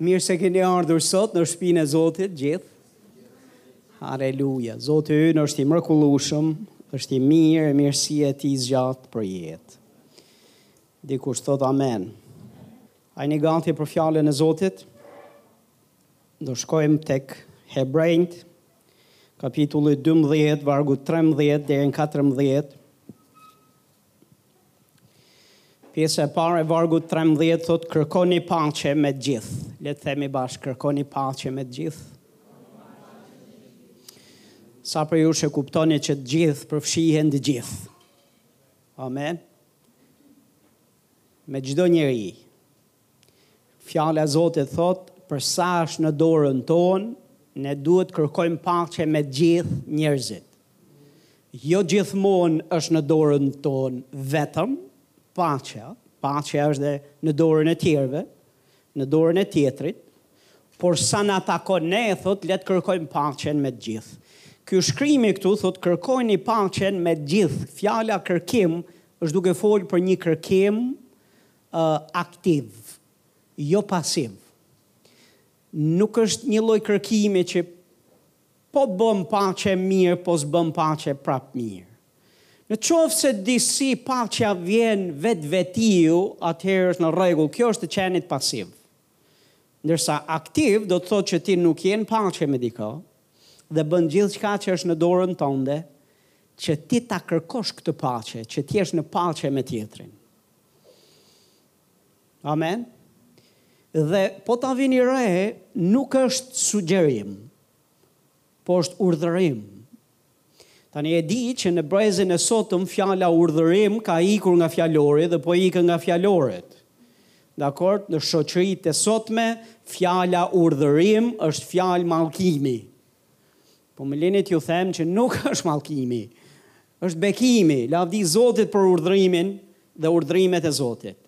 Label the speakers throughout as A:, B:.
A: Mirë se keni ardhur sot në shpinë e Zotit gjithë. Haleluja. Zoti ynë është i mrekullueshëm, është i mirë, e mirësia e tij zgjat për jetë. Dikush thot amen. A jeni gati për fjalën e Zotit? Do shkojmë tek Hebrenjt kapitulli 12 vargu 13 deri në 14. Pjesa e parë e vargut 13 thot kërkoni paqe me të gjithë. Le të themi bashkë kërkoni paqe me të gjithë. Sa prej jush e kuptoni që të gjithë përfshihen të gjithë. Amen. Me çdo njeri. Fjala e Zotit thotë, për sa është në dorën tonë, ne duhet të kërkojmë paqe me të gjithë njerëzit. Jo gjithmonë është në dorën tonë vetëm paqja, paqja është dhe në dorën e tjerëve, në dorën e tjetrit, për sa na takon ne, thotë, le të kërkojmë paqen me të gjithë. Ky shkrimi këtu thotë kërkojni paqen me të gjithë. Fjala kërkim është duke folur për një kërkim aktiv, jo pasiv. Nuk është një lloj kërkimi që po bëm paqe mirë, po s'bëm paqe prap mirë. Në qoftë se disi paqja vjen vetë vetiu, atëherë është në rregull, kjo është të qenit pasiv. Ndërsa aktiv do të thotë që ti nuk je në paqe me dikë dhe bën gjithçka që është në dorën tënde që ti ta kërkosh këtë paqe, që të jesh në paqe me tjetrin. Amen. Dhe po ta vini re, nuk është sugjerim, po është urdhërim. Tani e di që në brezin e sotëm fjala urdhërim ka ikur nga fjalori dhe po ikën nga fjaloret. Dakord, në shoqëritë e sotme fjala urdhërim është fjalë mallkimi. Po më lini t'ju them që nuk është mallkimi. Është bekimi, lavdi Zotit për urdhërimin dhe urdhërimet e Zotit.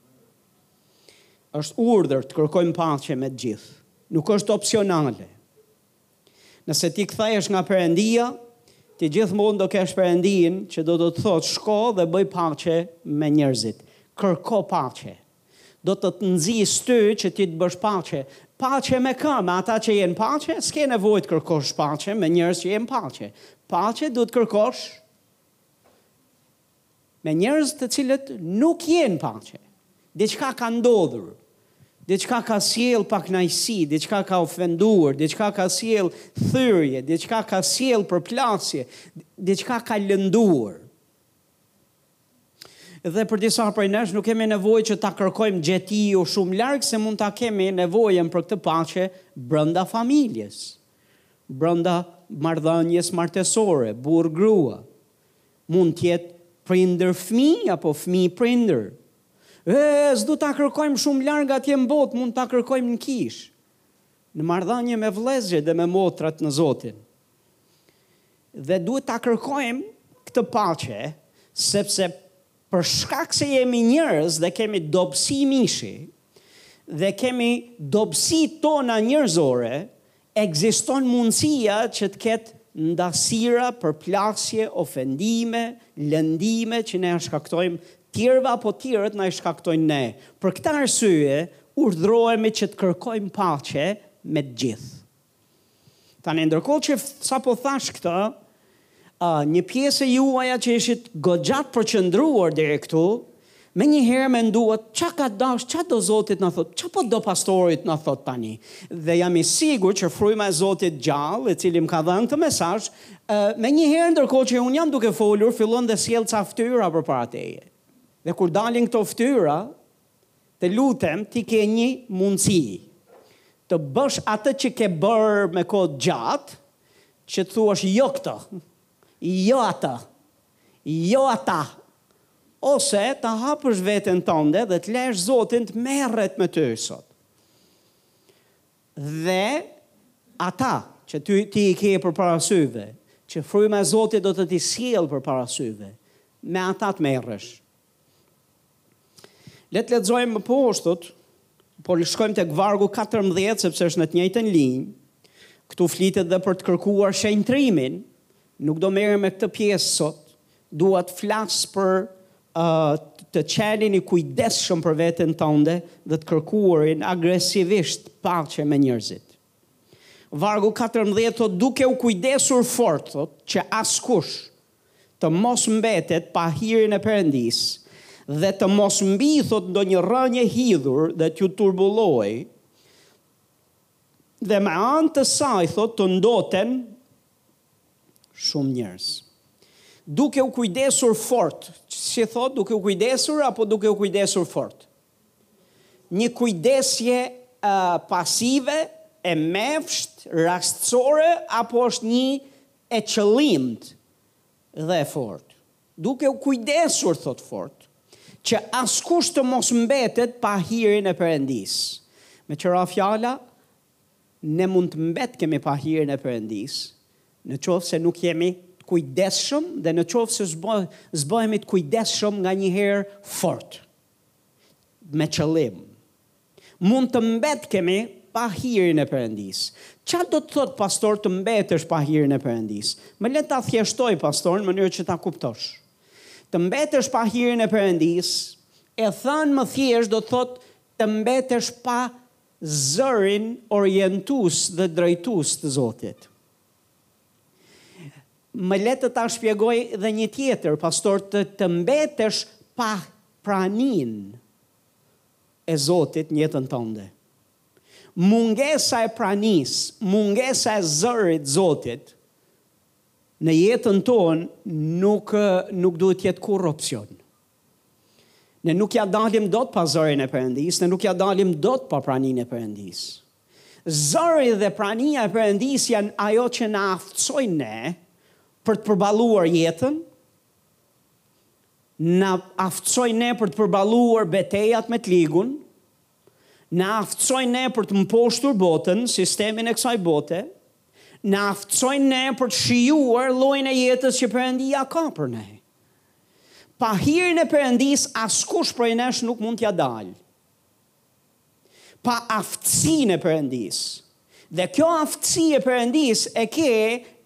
A: Është urdhër të kërkojmë paqe me të gjithë. Nuk është opsionale. Nëse ti kthehesh nga Perëndia, ti gjithmonë do kesh Perëndinë që do të të thotë shko dhe bëj paqe me njerëzit. Kërko paqe. Do të të nxisë ty që ti të bësh paqe. Paqe me kë? Me ata që je në paqe? S'ke nevojë të kërkosh paqe me njerëz që je në paqe. Paqe duhet të kërkosh me njerëz të cilët nuk je në paqe. Diçka ka ndodhur. Diçka ka sjell pakënaqësi, diçka ka ofenduar, diçka ka sjell thyrje, diçka ka sjell përplasje, diçka ka lënduar. Dhe për disa prej nesh nuk kemi nevojë që ta kërkojmë gjetiu shumë larg se mund ta kemi nevojën për këtë paqe brenda familjes, brenda marrëdhënies martesore, burrë grua. Mund të jetë prindër fëmijë apo fëmijë prindër. E, s'do ta kërkojmë shumë larg atje në botë, mund ta kërkojmë në kishë, në marrëdhënie me vëllezërit dhe me motrat në Zotin. Dhe duhet ta kërkojmë këtë paqe, sepse për shkak se jemi njerëz dhe kemi dobësi mishi dhe kemi dobësi tona njerëzore, ekziston mundësia që të ketë ndasira, përplasje, ofendime, lëndime që ne ua shkaktojmë tjerëve apo tjerët na i shkaktojnë ne. Për këtë arsye, urdhërohemi që të kërkojmë paqe me të gjithë. Tani ndërkohë që sapo thash këtë, uh, një pjesë e juaja që ishit goxhat përqendruar deri këtu, menjëherë menduat, ça ka dash, ça do Zoti t'na thotë, ça po do pastori t'na thotë tani. Dhe jam i sigurt që fryma e Zotit gjallë, e cila më ka dhënë këtë mesazh, menjëherë ndërkohë që unë jam duke folur, fillon dhe sjell ca ftyra përpara teje. Dhe kur dalin këto ftyra, Të lutem ti ke nji mundësi të bësh atë që ke bërë me kohë të gjatë që të thuash jo këto, jo ato, jo ata ose ta hapësh veten tënde dhe të lesh Zotin të merret me ty sot. Dhe ata që ty ti i ke përpara syve, që fryma e Zotit do të t'i sjellë përpara syve, me ata të merresh. Le të lexojmë më poshtë, por le t'shkojmë tek vargu 14 sepse është në të njëjtën linjë. Këtu flitet dhe për të kërkuar shenjtrimin. Nuk do merrem me këtë pjesë sot. Dua të flas për uh, të qenin i kujdesshëm për veten tënde dhe të kërkuarin agresivisht paqe me njerëzit. Vargu 14 thotë duke u kujdesur fort thotë që askush të mos mbetet pa hirin e Perëndisë dhe të mos mbijë thotë ndonjë rrënjë e hidhur dhe t'ju turbullojë, dhe me anë të saj thotë të ndoten shumë njerëz. Duke u kujdesur fort, si thotë, duke u kujdesur apo duke u kujdesur fort? Një kujdesje uh, pasive e mefsht, rastësore, apo është një e qëllimtë dhe e fortë, duke u kujdesur, thotë fort, që askush të mos mbetet pa hirin e Perëndisë. Me tjera fjalë, ne mund të mbetkemi pa hirin e Perëndisë, në qoftë se nuk jemi të kujdesshëm dhe në qoftë se s'bëhemi të kujdesshëm nganjëherë fort. me qëllim. Mund të mbetkemi pa hirin e Perëndisë. Ça do të thotë pastor të mbetesh pa hirin e Perëndisë? Më le ta thjeshtoj pastor në mënyrë që ta kuptosh. Të mbetesh pa hirin e Perëndisë, e thënë më thjesht do të thotë të mbetesh pa zërin orientues dhe drejtues të Zotit. Më le të ta shpjegoj dhe një tjetër, pastor, të, të mbetesh pa praninë e Zotit në jetën tënde. Mungesa e pranisë, mungesa e zërit Zotit, në jetën tonë nuk nuk duhet të jetë kurrë opsion. Ne nuk ia dalim dot pa zërin e Perëndisë, ne nuk ia dalim dot pa praninë e Perëndisë. Zëri dhe prania e Perëndisë janë ajo që na aftësojnë ne për të përballuar jetën, na aftësojnë ne për të përballuar betejat me të ligun, na aftësojnë ne për të mposhtur botën, sistemin e kësaj bote, na aftësojnë ne për të shijuar llojin e jetës që Perëndia ka për ne. Pa hirin e Perëndisë askush prej nesh nuk mund t'ia dalë. pa aftësinë e Perëndisë. Dhe kjo aftësi e Perëndisë e ke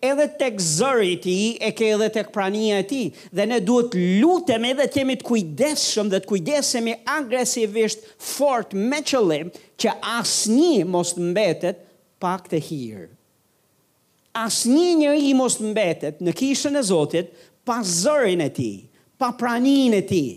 A: edhe tek zëri i tij, e ke edhe tek prania e tij. Dhe ne duhet të lutemi dhe të jemi të kujdesshëm dhe të kujdesemi agresivisht fort me qëllim që asnjë mos të mbetet pa këtë hir. Asnjë njeri mos të mbetet në kishën e Zotit pa zërin e tij, pa praninë e tij.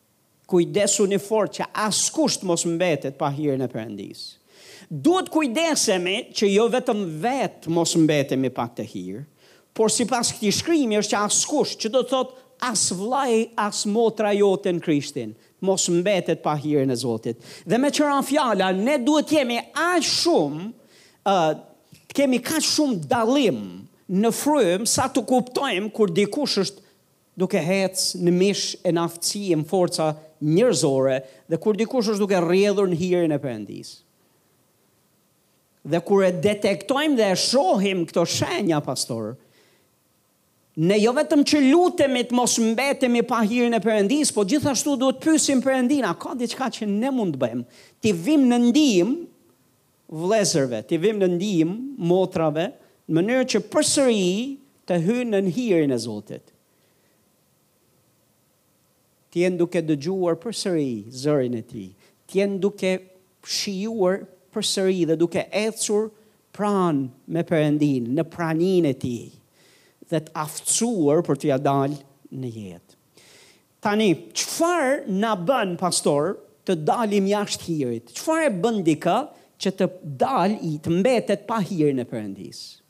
A: Kujdesuni fort që askush të mos mbetet pa hirin e Perëndisë. Duhet të kujdesemi që jo vetëm vetë të mos mbetemi pa këtë hir, por sipas këtij shkrimi është që askush, që do të thotë as vëllai as motra jote në Krishtin, të mos mbetet pa hirin e Zotit. Dhe me tjera fjalë, ne duhet të jemi aq shumë, ë, të kemi kaq shumë dallim në frymë sa të kuptojmë kur dikush është duke hec në mish e në aftësi e në forca njerëzore dhe kur dikush është duke rrjedhur në hirin e Perëndisë. Dhe kur e detektojmë dhe e shohim këto shenja, pastor, ne jo vetëm që lutemi të mos mbetemi pa hirin e Perëndisë, po gjithashtu duhet të pyesim Perëndinë, a ka diçka që ne mund të bëjmë? T'i vijmë në ndihmë vëllezërve, t'i vijmë në ndihmë motrave në mënyrë që përsëri të hyjnë nën hirin e Zotit, të jenë duke dëgjuar përsëri zërin e Tij, të jenë duke shijuar përsëri dhe duke ecur pranë me Perëndin, në praninë e Tij dhe të aftësuar për t'ia dalë në jetë. Tani, çfarë na bën, pastor, të dalim jashtë hirit? Çfarë e bën dikënd që të dalë, të mbetet pa hirin e Perëndisë?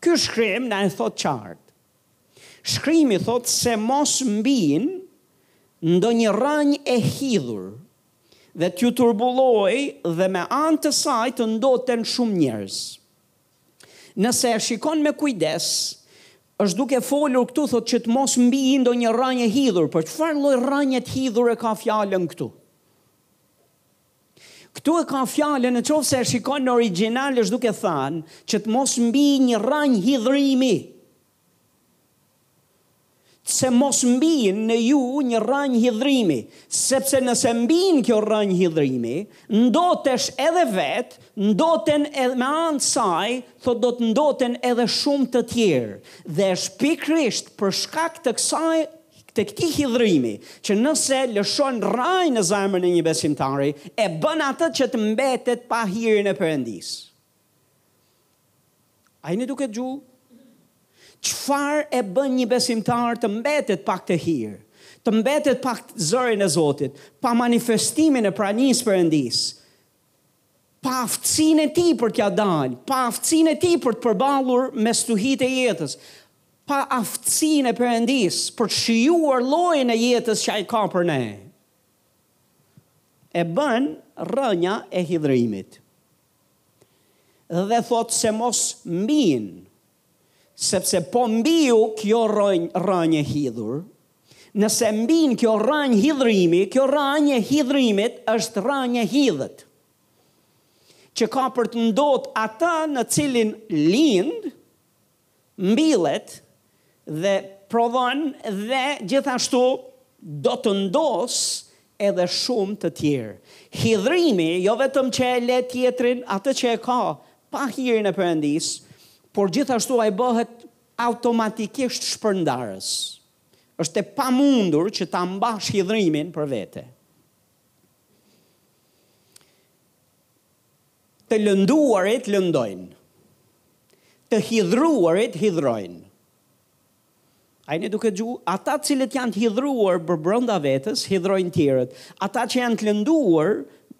A: Ky shkrim na e thotë qartë. Shkrimi thotë se mos mbijë ndonjë rrënjë e hidhur dhe t'ju turbullojë dhe me anë të saj të ndoten shumë njerëz. Nëse e shikon me kujdes, është duke folur këtu thotë që të mos mbijë ndonjë rrënjë e hidhur, por çfarë lloj rrënje të hidhur e ka fjalën këtu? Këtu e ka fjalën në qoftë se e shikon në origjinal është duke thënë që të mos mbijë një rrënjë hidhrimi. se mos mbin në ju një rrënjë hidhrimi, sepse nëse mbin kjo rrënjë hidhrimi, ndotesh edhe vetë, ndoten edhe me anë të saj, thotë do të ndoten edhe shumë të tjerë. Dhe është pikërisht për shkak të kësaj të këtij hidhrimi, që nëse lëshon rrënjë në zemrën e një besimtari, e bën atë që të mbetet pa hirin e Perëndisë. A jeni duke dëgju? Çfarë e bën një besimtar të mbetet pa këtë hir, të mbetet pa zërin e Zotit, pa manifestimin e pranisë së Perëndisë, pa aftësinë e tij për t'ia dalë, pa aftësinë e tij për t'u përballur me stuhitë e jetës, pa aftësinë e Perëndisë për të shijuar llojin e jetës që ai ka për ne. E bën rrënja e hidhrimit. dhe thotë se mos mbin, sepse po mbiu kjo rrënjë rrënjë e hidhur, nëse mbin kjo rrënjë hidhrimi, kjo rrënjë e hidhrimit është rrënjë e hidhët, që ka për të ndot atë në cilin lind, mbillet dhe provon dhe gjithashtu do të ndotë edhe shumë të tjerë. Hidhrimi jo vetëm që e le tjetrin atë që e ka pa hirin e Perëndisë, por gjithashtu ai bëhet automatikisht shpërndarës. Është e pamundur që ta mbash hidhrimin për vete. Të lënduarit lëndojnë. Të hidhruarit hidhrojnë. A jeni duke gju? Ata të cilët janë të hidhruar përbrenda vetes, hidhrojnë të tjerët. Ata që janë të lënduar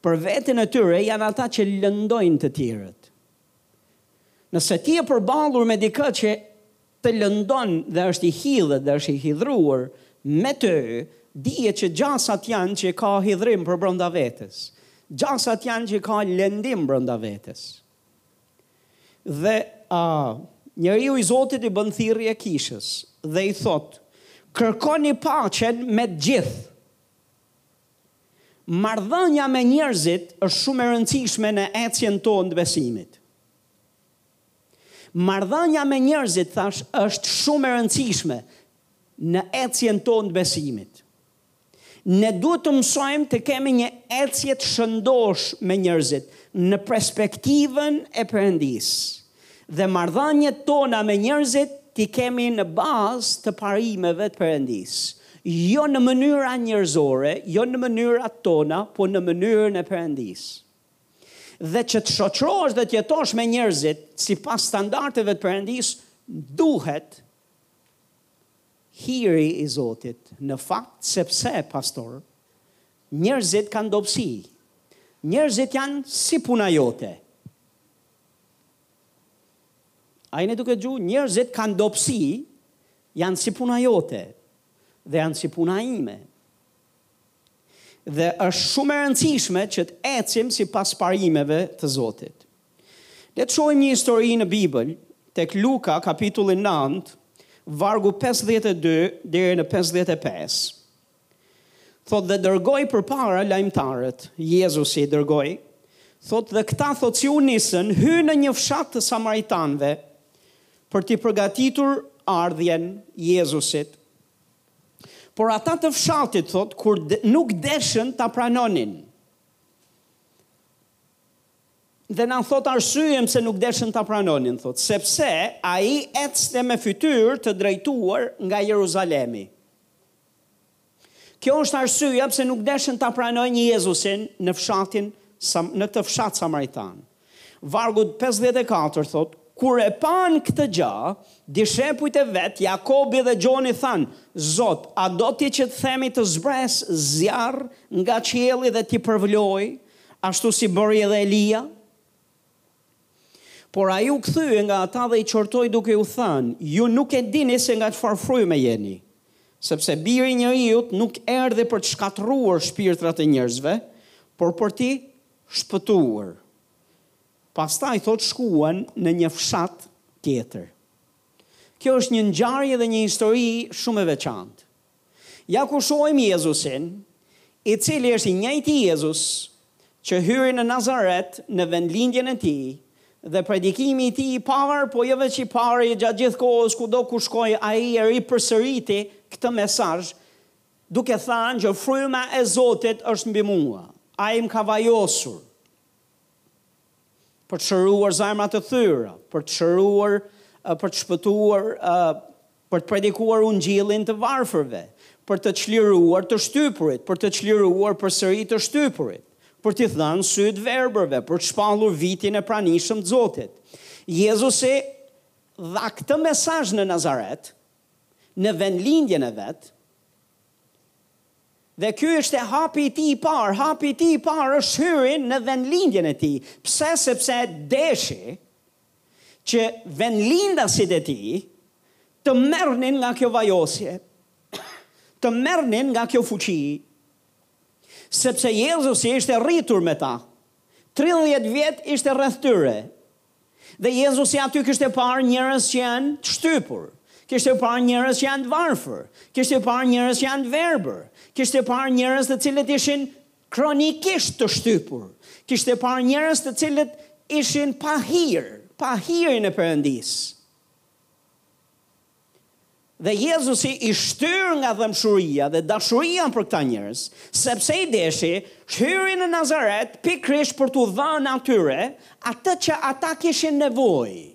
A: për veten e tyre janë ata që lëndojnë të tjerët. Nëse ti je përballur me dikë që të lëndon dhe është i hidhet dhe është i hidhruar me ty, dije që gjasat janë që ka hidhrim përbrenda vetes. Gjasat janë që ka lëndim brenda vetes. Dhe a njeriu i Zotit i bën thirrje kishës dhe i thotë, kërkoni paqen me të gjithë. Marrëdhënia me njerëzit është shumë e rëndësishme në ecjen tonë të besimit. Marrëdhënia me njerëzit, thash, është shumë e rëndësishme në ecjen tonë të besimit. Ne duhet të mësojmë të kemi një ecje të shëndosh me njerëzit në perspektivën e Perëndisë. Dhe marrëdhëniet tona me njerëzit t'i kemi në bazë të parimeve të Perëndisë. Jo në mënyra njerëzore, jo në mënyrat tona, por në mënyrën e Perëndisë. Dhe që të shoqërohesh dhe të jetosh me njerëzit sipas standardeve të Perëndisë, duhet hiri i Zotit në fakt sepse pastor njerëzit kanë dobësi. Njerëzit janë si puna jote. A jeni duke gju, njerëzit kanë dobësi, janë si puna jote dhe janë si puna ime. Dhe është shumë e rëndësishme që të ecim sipas parimeve të Zotit. Le të shohim një histori në Bibël, tek Luka kapitulli 9, vargu 52 deri në 55. Thot dhe dërgoi përpara lajmtarët, Jezusi i dërgoi. Thot dhe këta thot si u nisën, hynë në një fshat të samaritanëve për t'i përgatitur ardhjen Jezusit. Por ata të fshatit, thot, kur nuk deshën ta pranonin. Dhe na thot arsyen pse nuk deshën ta pranonin, thot, sepse ai ecte me fytyrë të drejtuar nga Jeruzalemi. Kjo është arsyeja pse nuk deshën ta pranojnë Jezusin në fshatin në këtë fshat samaritan. Vargu pesëdhjetë e katër thotë, Kur e panë këtë gjë, dishepujt e vet, Jakobi dhe Gjoni thanë, Zot, a do ti që të themi të zbresë zjarr nga qielli dhe t'i përvlojë, ashtu si bëri edhe Elia? Por ai u kthye nga ata dhe i qortoi duke iu thënë, Ju nuk e dini se nga çfarë fryme jeni, sepse Biri i njeriut nuk erdhi për të shkatërruar shpirtrat e njerëzve, por për t'i shpëtuar. Pastaj thotë shkuan në një fshat tjetër. Kjo është një ngjarje dhe një histori shumë e veçantë. Ja ku shohim Jezusin, i cili është i njëjti Jezus që hyri në Nazaret, në vendlindjen e tij, dhe predikimi i tij i parë, po jo veç i pari, gjatë gjithë kohës kudo ku shkoi ai e ripërsëriti këtë mesazh, duke thënë që fryma e Zotit është mbi mua, Ai më ka vajosur për të shëruar zemra të thyera, për të shëruar, për të shpëtuar, për të predikuar ungjillin të varfërve, për të çliruar të shtypurit, për të çliruar përsëri të shtypurit, për t'i dhënë sytë verbërve, për të shpallur vitin e pranishëm të Zotit. Jezusi dha këtë mesazh në Nazaret, në vendlindjen e vet, dhe ky ishte hapi i tij i parë, hapi i tij i parë është hyri në vendlindjen e tij, pse sepse deshi që vendlindasit e tij të merrnin nga kjo vajosje, të merrnin nga kjo fuqi, sepse Jezusi ishte rritur me ta, tridhjetë vjet ishte rreth tyre, Dhe Jezusi aty kishte parë njerëz që janë të shtypur, kishte parë njerëz që janë të varfër, kishte parë njerëz që janë të verbër, kishte parë njerëz të cilët ishin kronikisht të shtypur, kishte parë njerëz të cilët ishin pa hir, pa hirin e Perëndisë. Dhe Jezusi i shtyrë nga dhembshuria dhe dashuria për këta njerëz, sepse i deshi, hyri në Nazaret pikërisht për t'u dhënë atyre atë që ata kishin nevojë.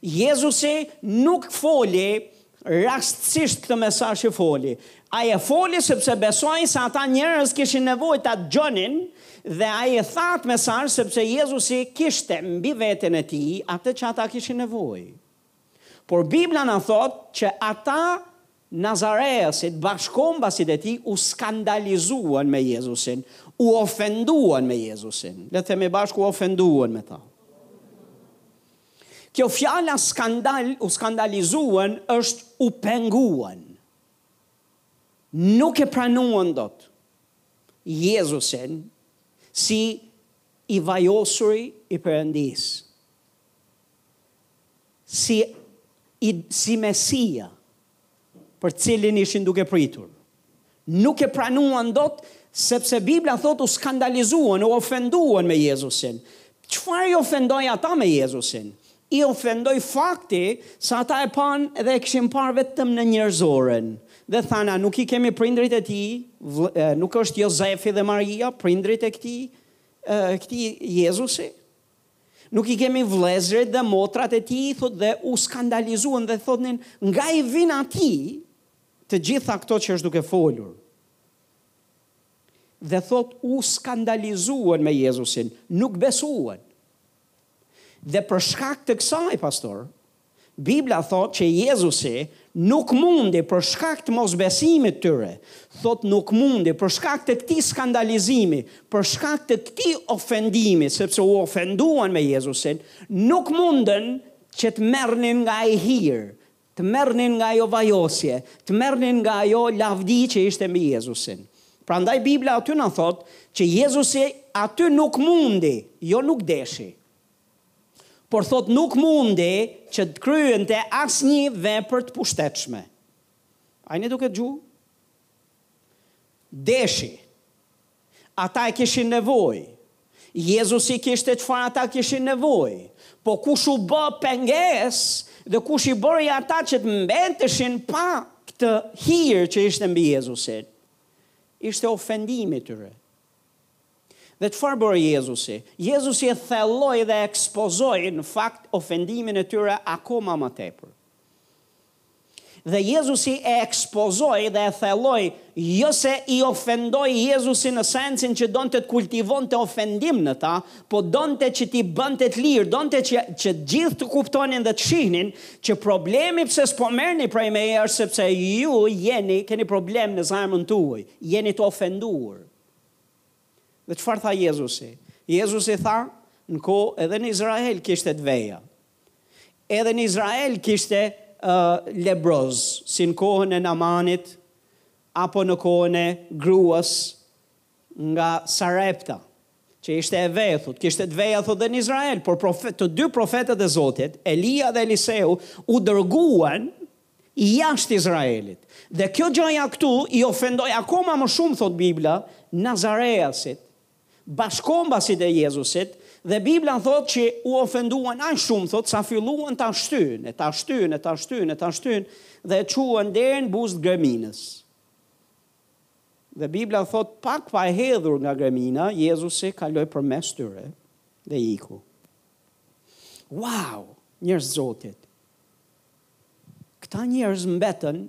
A: Jezusi nuk foli rastësisht këtë mesazh që foli. Ai e foli sepse besoi se ata njerëz kishin nevojë ta dëgjonin dhe ai e tha atë mesazh sepse Jezusi kishte mbi veten e tij atë që ata kishin nevojë. Por Bibla na thotë që ata nazareasit, bashkëkombasit e tij, u skandalizuan me Jezusin, u ofenduan me Jezusin. Le të themi bashkë, u ofenduan me të. Kjo fjala skandal, u skandalizuan, është u penguan. Nuk e pranuan dot Jezusin si i vajosuri i Perëndisë. si i si Mesia për të cilin ishin duke pritur. Nuk e pranuan dot sepse Bibla thotë u skandalizuan, u ofenduan me Jezusin. Çfarë i ofendoi ata me Jezusin? I ofendoi fakti se ata e panë dhe e kishin parë vetëm në njerëzoren. Dhe thanë, nuk i kemi prindërit e tij, nuk është Jozefi dhe Maria, prindërit e këtij, këtij Jezusi? Nuk i kemi vëllezërit dhe motrat e tij, thotë dhe u skandalizuan dhe thonin, nga i vijnë atij të gjitha këto që është duke folur. Dhe thotë u skandalizuan me Jezusin, nuk besuan. Dhe për shkak të kësaj, pastor, Bibla thotë që Jezusi nuk mundi për shkak të mosbesimit të tyre, thotë nuk mundi për shkak të këtij skandalizimi, për shkak të këtij ofendimi, sepse u ofenduan me Jezusin, nuk mundën që të merrnin nga ai hir, të merrnin nga ajo vajosje, të merrnin nga ajo lavdi që ishte mbi Jezusin. Prandaj Bibla aty na thotë që Jezusi aty nuk mundi, jo nuk deshi. por thotë nuk mundi që të kryente asnjë vepër të pushtetshme. A jeni duke dëgju? Deshi. Ata e kishin nevojë. Jezusi kishte çfarë ata kishin nevojë. Po kush u bë pengesë dhe kush i bëri ata që të mbeteshin pa këtë hir që ishte mbi Jezusin? Ishte ofendimi i tyre. Dhe çfarë bëri Jezusi? Jezusi e thelloi dhe e ekspozoi në fakt ofendimin e tyre akoma më tepër. Dhe Jezusi e ekspozoi dhe e thelloi, jo se i ofendoi Jezusi në sensin që donte të kultivonte ofendim në ta, po donte që t'i bënte të lirë, donte që të gjithë të kuptonin dhe të shihnin që problemi pse s'po merrni prej meje është sepse ju jeni keni problem në zemrën tuaj, jeni të ofenduar. Dhe çfarë tha Jezusi? Jezusi tha, në ko edhe në Izrael kishte të veja. Edhe në Izrael kishte uh, lebroz, si në kohën e Namanit, apo në kohën e gruas nga Sarepta, që ishte e ve, thotë, kishte të veja thotë dhe në Izrael, por profet, të dy profetët e Zotit, Elia dhe Eliseu, u dërguan jashtë Izraelit. Dhe kjo gjëja këtu i ofendoi akoma më shumë, thotë Bibla, Nazareasit, bashkëkombasit e Jezusit, dhe Bibla thotë që u ofenduan aq shumë, thotë, sa filluan ta shtyjnë, e ta shtyjnë, e ta shtyjnë, e ta shtyjnë, dhe e çuan deri në buzë të greminës. Dhe Bibla thotë, pak pa e hedhur nga gremina, Jezusi kaloi përmes tyre dhe iku. Wow, njerëz të Zotit. Këta njerëz mbetën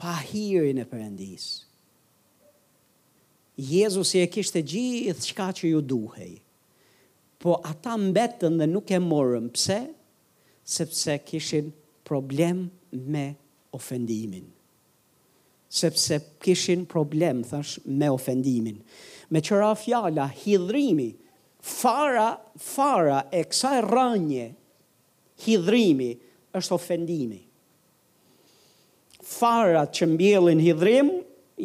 A: pa hirin e Perëndisë. Jezusi e kishte gjithçka që ju duhej. Po ata mbetën dhe nuk e morën. Pse? Sepse kishin problem me ofendimin. sepse kishin problem thashë me ofendimin. Me tjera fjalë, hidhërimi, fara, fara e kësaj rrënje, hidhërimi, është ofendimi. Farat që mbjellin hidhërim,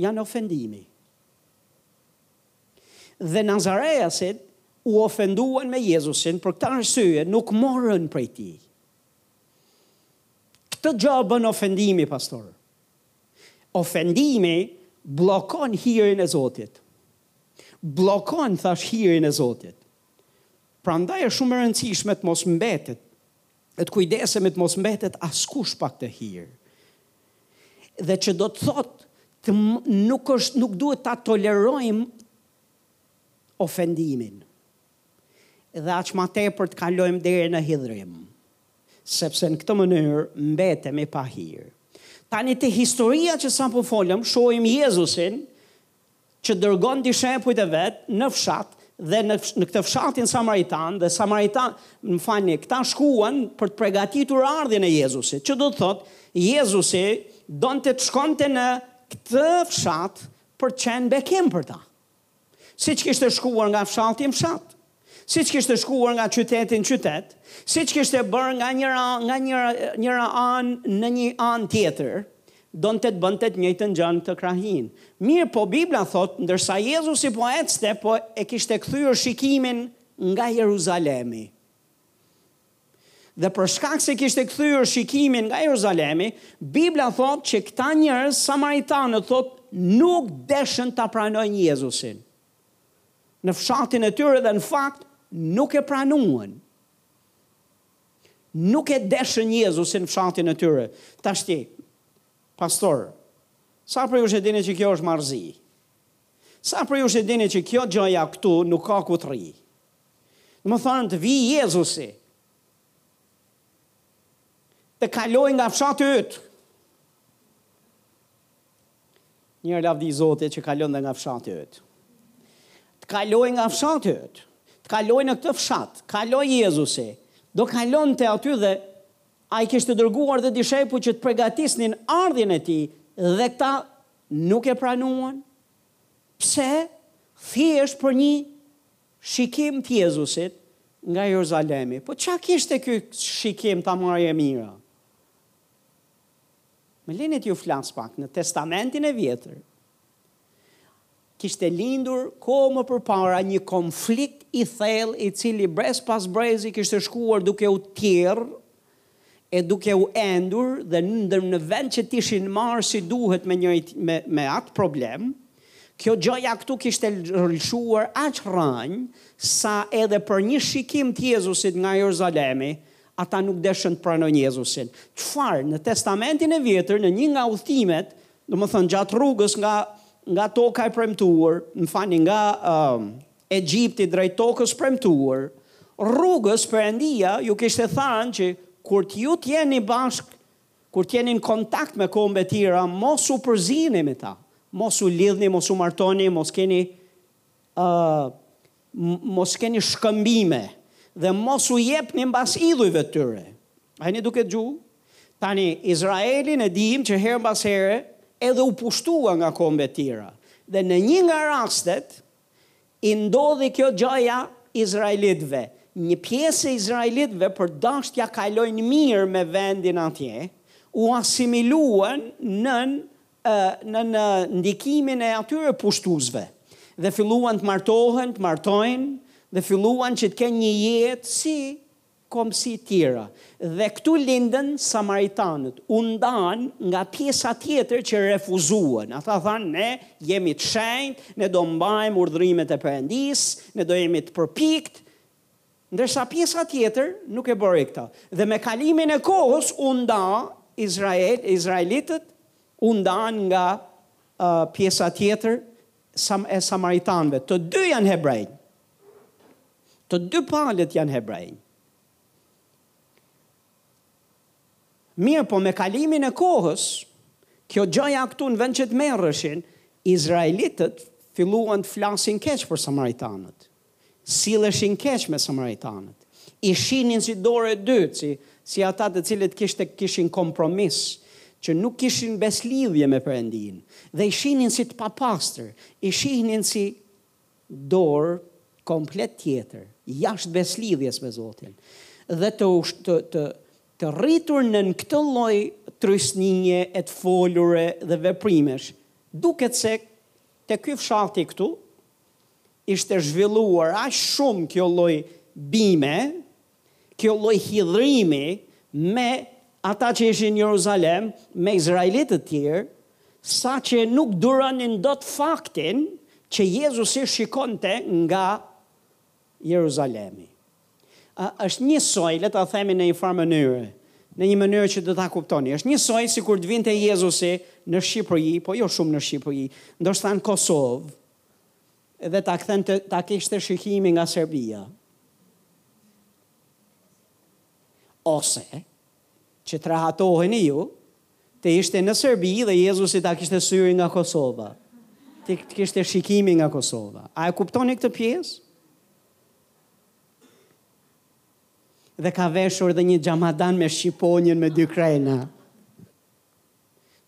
A: janë ofendimi. Dhe nazareasit u ofenduan me Jezusin, për këtë arsye nuk morën prej tij. Këtë gjë bën ofendimi, pastor. Ofendimi bllokon hirin e Zotit. Bllokon thashë hirin e Zotit. Prandaj është shumë e rëndësishme të mos mbetet e të kujdesemi të mos mbetet askush pa këtë hir. Dhe që do të thotë nuk është nuk duhet ta tolerojmë ofendimin. dhe aq ma tepër të kalojmë deri në hidhërim, sepse në këtë mënyrë mbetemi pa hir. Tani te historia që sapo folëm, shohim Jezusin që dërgon dishepujt e vet në fshat dhe në, në këtë fshatin samaritan dhe samarita, më falni, këta shkuan për të përgatitur ardhjen e Jezusit, që do të thotë Jezusi donte të shkonte në këtë fshat për të qenë bekim për ta. Siç kishte shkuar nga fshati në fshat, siç kishte shkuar nga qyteti në qytet, siç kishte bërë nga njëra nga njëra njëra anë në një anë tjetër, donte të bënte të njëjtën gjë në këtë krahinë. Mirëpo Bibla thotë, ndërsa Jezusi po ecte, po e kishte kthyer shikimin nga Jeruzalemi. Dhe për shkak se kishte kthyer shikimin nga Jeruzalemi, Bibla thotë që këta njerëz samaritanët thotë nuk deshën ta pranojnë Jezusin në fshatin e tyre dhe në fakt nuk e pranuan. Nuk e deshën Jezusin në fshatin e tyre. Tashti, pastor, sa prej jush e dinë që kjo është marrëzi? Sa prej jush e dinë që kjo gjoja këtu nuk ka ku të rrijë? Domethënë të vijë Jezusi, të kalojë nga fshati yt. Njëherë lavdi Zotit që kalon dhe nga fshati yt. Të kalojë nga fshati yt. Të kalojë në këtë fshat. Kaloi Jezusi. Do kalonte aty dhe ai kishte dërguar dhe dishepuj që të pregatisnin ardhjen e tij dhe këta nuk e pranuan. Pse? Thjesht për një shikim të Jezusit nga Jeruzalemi. Po ça kishte ky shikim ta marrë e mira? Më leni t'ju flas pak në Testamentin e Vjetër. Kishte lindur kohë më përpara një konflikt i thellë i cili brez pas brezi kishte shkuar duke u tjerë e duke u endur dhe ndër në vend që t'ishin marrë si duhet me njëri me me atë problem, kjo gjëja këtu kishte lshuar aq rrënjë sa edhe për një shikim t'Jezusit nga Jeruzalemi, ata nuk deshën të pranojnë Jezusin. Çfarë, në Testamentin e Vjetër, në një nga udhëtimet, domethënë gjatë rrugës nga nga toka e premtuar, më falni, nga ë Egjipti drejt tokës premtuar. Rrugës Perëndia ju kishte thanë që kur të ju të jeni bashkë, kur të jeni në kontakt me kombe tjera, mos u përzini me ta, mos u lidhni, mos u martoni, mos keni ë mos keni shkëmbime dhe mos u jepni mbas idhujve të tyre. A jeni duke dëgju? Tani Izraelin e dimë që herë mbas here edhe u pushtua nga kombe tjera. Dhe në një nga rastet, i ndodhi kjo gjëja izraelitëve. Një pjesë e izraelitëve për dashtë t'ja kalojnë mirë me vendin atje, u asimiluan nën nën ndikimin e atyre pushtuesve dhe filluan të martohen, të martojnë dhe filluan që të kenë një jetë si kombësi të tjera, dhe këtu lindën samaritanët, u ndanë nga pjesa tjetër që refuzuan. Ata thanë, ne jemi të shenjtë, ne do mbajmë urdhërimet e Perëndisë, ne do jemi të përpiktë, ndërsa pjesa tjetër nuk e bëri këtë. Dhe me kalimin e kohës u nda Izrael, izraelitët u ndanë nga uh, pjesa tjetër e samaritanëve. Të dy janë hebrenj. Të dy palët janë hebrenj. Mirëpo me kalimin e kohës, kjo gjëja këtu në vend që të merreshin, izraelitët filluan të flasin keq për samaritanët. Silleshin keq me samaritanët. I shihnin si dorë e dytë, si si ata të cilët kishte kishin kompromis, që nuk kishin besëlidhje me Perëndinë dhe i shihnin si të papastër, i shihnin si dorë komplet tjetër, jashtë besëlidhjes me Zotin, dhe të, të, të, të rritur nën këtë lloj trysnie e të foluri dhe veprimesh, duket se te ky fshati këtu ishte zhvilluar aq shumë kjo lloj bime, Kjo lloj hidhrimi me ata që ishin në Jeruzalem, me izraelitët e tjerë, saqë nuk duronin dot faktin që Jezusi shikonte nga Jeruzalemi. Ë, është njësoj, le ta themi në një farë mënyre, në një mënyrë që do ta kuptoni. Është njësoj sikur të vinte Jezusi në Shqipëri, po jo shumë në Shqipëri, ndoshta në Kosovë, Dhe ta kthente ta kishte shikimin nga Serbia. Ose që të rahatoheni ju, të ishte në Serbi dhe Jezusi ta kishte syrin nga Kosova. Të kishte shikimin nga Kosova. A e kuptoni këtë pjesë? Dhe ka veshur dhe një xhamadan me shqiponjën me dy krena.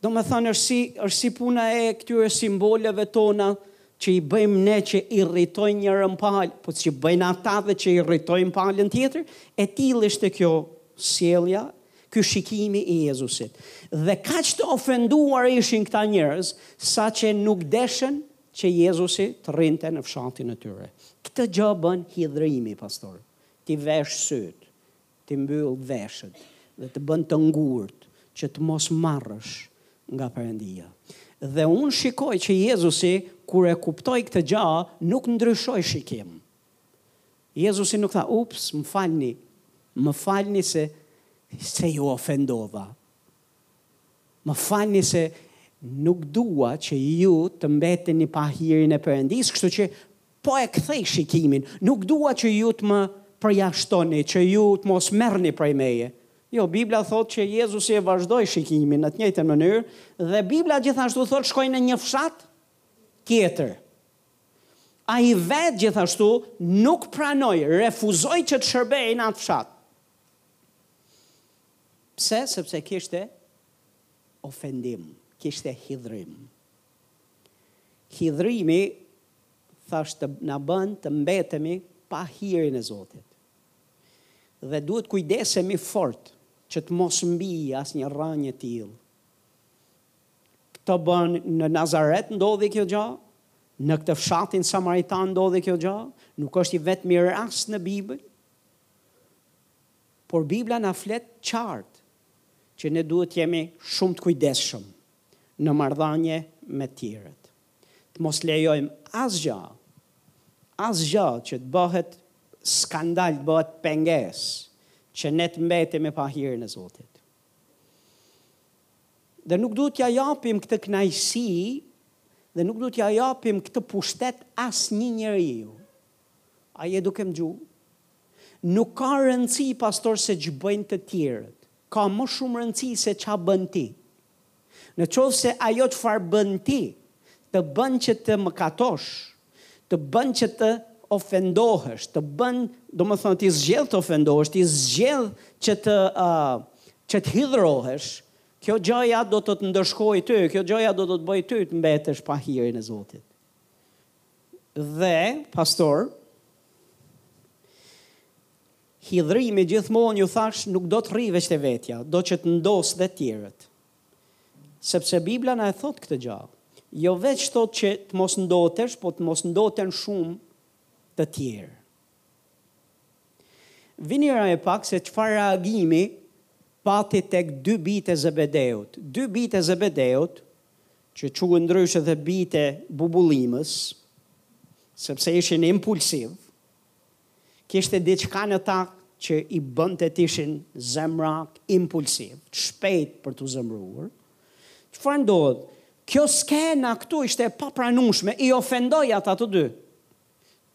A: Domethënë është si është si puna e këtyre simboleve tona që i bëjmë ne që irritojnë njërën palë, po që bëjnë ata dhe që irritojnë palën tjetër, e tillë ishte kjo sjellja, ky shikimi i Jezusit. Dhe kaq të ofenduar ishin këta njerëz, saqë nuk deshën që Jezusi të rrinte në fshatin e tyre. Këtë gjë bën hidhrimi, pastor. T'i vesh sytë, t'i mbyll veshët dhe të bën të ngurtë që të mos marrësh nga Perëndia. Dhe unë shikoj që Jezusi kur e kuptoi këtë gjë nuk ndryshoi shikim. Jezusi nuk tha, ups, më falni, më falni se se ju ofendova. Më falni se nuk dua që ju të mbeteni pa hirin e Perëndisë, kështu që po e kthej shikimin. Nuk dua që ju të më përjashtoni, që ju të mos merrni prej meje. Jo, Bibla thotë që Jezusi e vazhdoi shikimin në të njëjtën mënyrë dhe Bibla gjithashtu thotë shkoi në një fshat tjetër. Ai vetë gjithashtu nuk pranoi, refuzoi që të shërbejë në atë fshat. Pse? Sepse kishte ofendim, kishte hidhrim. Hidhrimi, thashë, na bën të mbetemi pa hirin e Zotit. Dhe duhet kujdesemi fort që të mos mbijë asnjë rrënjë e tillë. Këto bën në Nazaret ndodhi kjo gjë, në këtë fshatin samaritan ndodhi kjo gjë, nuk është i vetmi rast në Bibël. Por Bibla na flet qartë që ne duhet të jemi shumë të kujdesshëm në marrëdhënie me të tjerët. Të mos lejojmë asgjë, asgjë që të bëhet skandal, të bëhet pengesë që ne të mbetemi pa hirin e Zotit. Dhe nuk duhet t'ja japim këtë kënaqësi dhe nuk duhet t'ja japim këtë pushtet asnjë njeriu. A je duke më dëgju? Nuk ka rëndësi pastor se ç'bëjnë të tjerët. Ka më shumë rëndësi se ça bën ti. Në qoftë se ajo çfarë bën ti të bën që të mëkatosh, të bën që të ofendohesh, të bën, domethënë ti zgjedh të ofendohesh, ti zgjedh që të uh, që të hidhrohesh, kjo gjëja do të të ndëshkojë ty, kjo gjëja do të të bëjë ty të mbetesh pa hirin e Zotit. Dhe, pastor, hidhrimi gjithmonë ju thash nuk do të rri veç te vetja, do që të ndotë dhe tjerët. Sepse Bibla na e thotë këtë gjë. Jo veç thotë që të mos ndotesh, po të mos ndoten shumë të tjerë. Vini re pak se çfarë reagimi pati tek dy bijtë e Zebedeut. Dy bijtë e Zebedeut që quhen ndryshe dhe bijtë e bubullimës, sepse ishin impulsiv, kishte diçka në ta që i bënte të ishin zemrak, impulsiv, të shpejtë për t'u zemëruar. Çfarë ndodh? Kjo skena këtu ishte e papranueshme, i ofendoi ata të dy.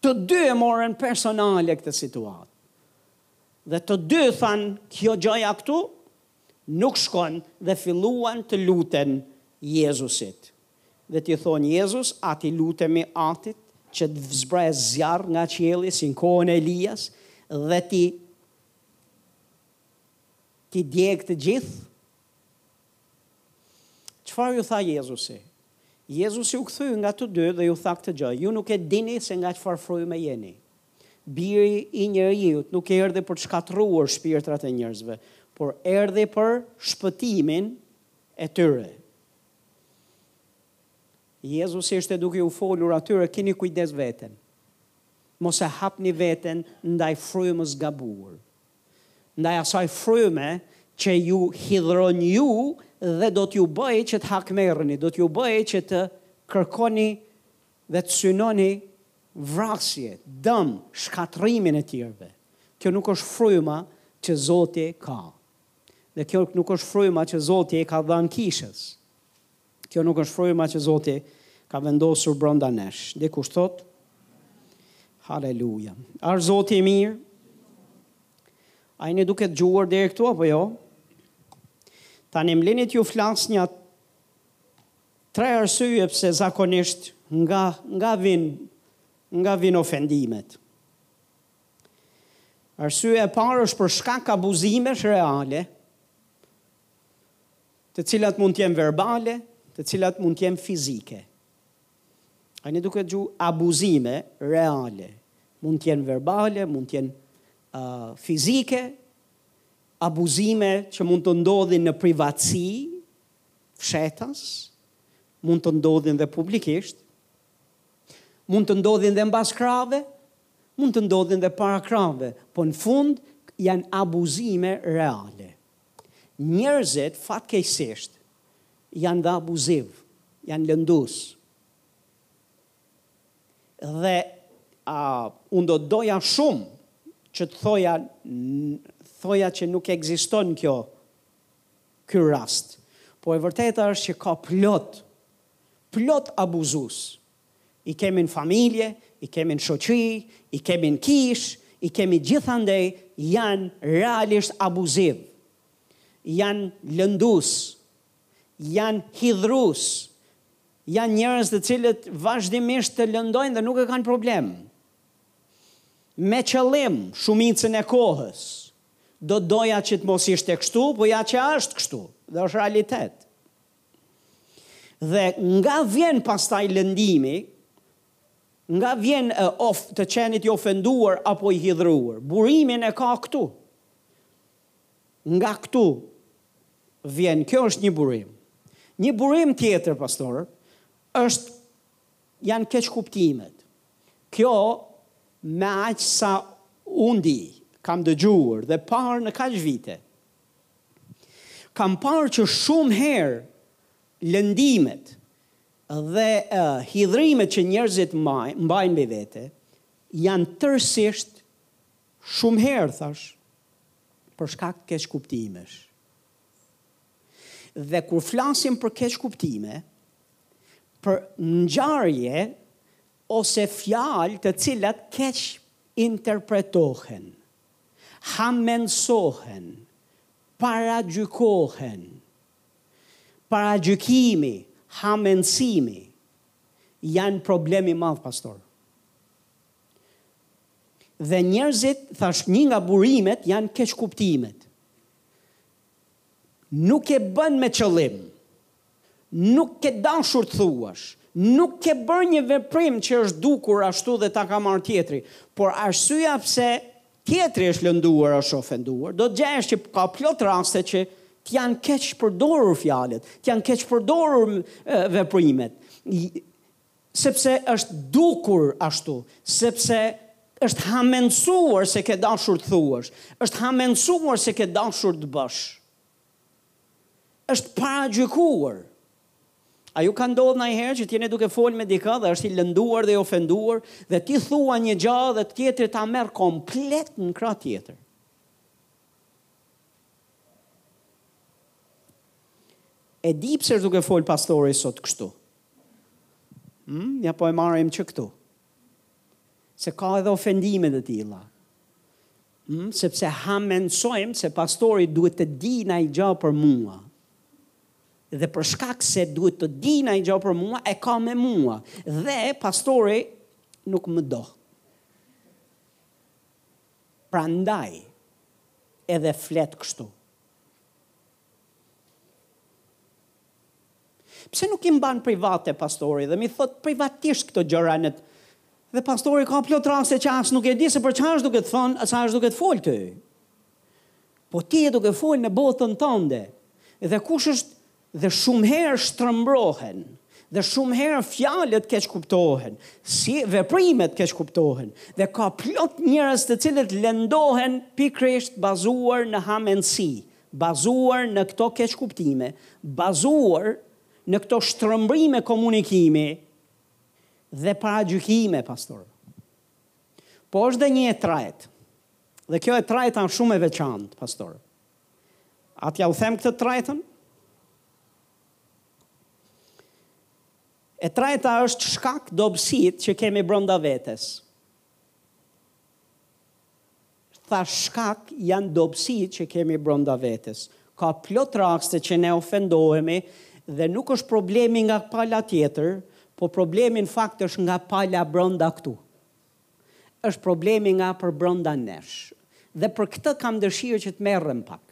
A: Të dy e morën personale këtë situatë. Dhe të dy thanë, kjo gjëja këtu nuk shkon dhe filluan t'i luten Jezusit dhe t'i thonë Jezus a t'i lutemi Atit që të zbresë zjarr nga qielli si në kohën e Elias dhe t'i t'i djegë të gjithë? Çfarë ju tha Jezusi? Jezusi u kthye nga të dy dhe ju tha këtë gjë, ju nuk e dini se nga çfarë fryme jeni. Biri i Njeriut nuk erdhi për të shkatërruar shpirtrat e njerëzve, por erdhi për shpëtimin e tyre. Jezus ishte duke u folur atyre, kini kujdes veten. Mos e hapni veten ndaj frymës gabuar. Ndaj asaj fryme që ju hidhron ju dhe do t'ju bëjë që të hakmerrni, do t'ju bëjë që të kërkoni dhe të synoni vrasje, dëm, shkatërrimin e të tjerëve. Kjo nuk është fryma që Zoti ka. Dhe kjo nuk është fryma që Zoti i ka dhënë kishës. Kjo nuk është fryma që Zoti ka vendosur brenda nesh. Dhe kush thotë? Haleluja. A është Zoti i mirë. A jeni duke dëgjuar deri këtu apo jo? Tani më lini t'ju flas një Tre arsye pse zakonisht nga nga vin nga vin ofendimet. Arsyeja e parë është për shkak abuzimesh reale, të cilat mund të jenë verbale, të cilat mund të jenë fizike. A jeni duke dëgju abuzime reale, mund të jenë verbale, mund të jenë uh, fizike, abuzime që mund të ndodhin në privatësi, fshehtas, mund të ndodhin dhe publikisht, mund të ndodhin dhe mbas krahëve, mund të ndodhin dhe para krahëve, po në fund janë abuzime reale. Njerëzit fatkeqësisht janë dhe abuzivë, janë lëndues. Dhe a, unë do doja shumë që të thoja, thoja që nuk ekziston kjo ky rast. Po e vërteta është që ka plot, plot abuzues. I kemi në familje, i kemi në shoqëri, i kemi në kishë, i kemi gjithandej janë realisht abuzivë. Janë lëndues, janë hidhrues, janë njerëz të cilët vazhdimisht të lëndojnë dhe nuk e kanë problem. Me qëllim, shumicën e kohës. Do doja që të mos ishte kështu, po ja që është kështu dhe është realitet. Dhe nga vjen pastaj lëndimi, nga vjen e, of, të qenit i ofenduar apo i hidhruar. Burimin e ka këtu. Nga këtu vjen, kjo është një burim. Një burim tjetër, pastor, është Janë keqkuptimet. Kjo, me aq sa unë di, kam dëgjuar dhe parë në kaq vite, kam parë që shumë herë lëndimet dhe hidhërimet që njerëzit mbajnë mbi vete janë tërësisht, shumë herë thash, për shkak keqkuptimesh. Dhe kur flasim për keqkuptime, për ngjarje ose fjalë të cilat keqinterpretohen, hamendësohen, paragjykohen, paragjykimi, hamendësimi, janë problem i madh pastor. Dhe njerëzit, thash, një nga burimet janë keqkuptimet. Nuk e bën me qëllim. Nuk ke dashur të thuash. Nuk ke bërë një veprim që është dukur ashtu dhe ta ka marrë tjetri. Por arsyeja pse tjetri është lënduar, është ofenduar, do të gjejësh që ka plot raste që të janë keqpërdorur fjalët, të janë keqpërdorur veprimet. Sepse është dukur ashtu, sepse është hamendësuar se ke dashur të thuash, është hamendësuar se ke dashur të bësh. Është paragjykuar. A ju ka ndodhur ndonjëherë që të jeni duke fol me dikë dhe është i lënduar dhe i ofenduar dhe ti thua një gjë dhe tjetri ta merr komplet në krah tjetër. E di pse është duke fol pastori sot kështu? Hm, ja po e marrim që këtu. Se ka edhe ofendime të tilla. Hm, sepse hamendësojmë se pastori duhet të dijë naj gja për mua. Dhe për shkak se duhet të dijë naj gja për mua, e ka me mua. Dhe pastori nuk më do. Prandaj edhe flet kështu. Pse nuk i mban private pastori dhe m'i thotë privatisht këto gjëranë. Dhe pastori ka plot raste që as nuk e di se për çfarë është duke të thënë, as është duke të fol ty. Po ti je duke fol në botën tënde. Dhe kush është dhe shumë herë shtrëmbrohen dhe shumë herë fjalët keqkuptohen, si veprimet keqkuptohen dhe ka plot njerëz të cilët lëndohen pikërisht bazuar në hamendësi, Bazuar në këto keqkuptime, bazuar në këto shtrëmbrime komunikimi dhe paragjykime, pastor. Po është dhe një e tretë. Dhe kjo e treta është shumë e veçantë, pastor. A t'jua them këtë tretën? E treta është shkak dobësitë që kemi brënda vetes. Tha shkak janë dobësitë që kemi brenda vetes. Ka plot raste që ne ofendohemi dhe nuk është problemi nga pala tjetër, po problemi në fakt është nga pala brenda këtu. Është problemi nga përbrenda nesh. Dhe për këtë kam dëshirë që të merrem pak.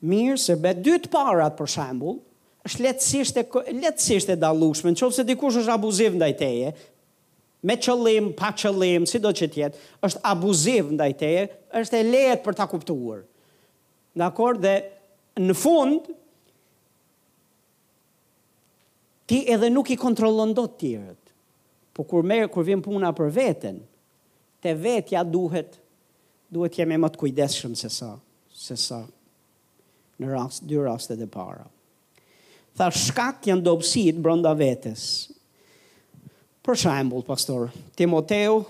A: Mirë, se me dy të parat për shembull, është lehtësisht e lehtësisht e dallueshme, në qoftë se dikush është abuziv ndaj teje, me qëllim, pa qëllim, sido që të jetë, është abuziv ndaj teje, është e lehtë për ta kuptuar. Dakord dhe në fund ti edhe nuk i kontrollon dot të tjerët. Po kur merr kur vjen puna për veten, te vetja duhet duhet të jemi më të kujdesshëm se sa se sa në rast dy rastet e para. Tha shkak janë dobësitë brenda vetes. Për shembull, pastor, Timoteu,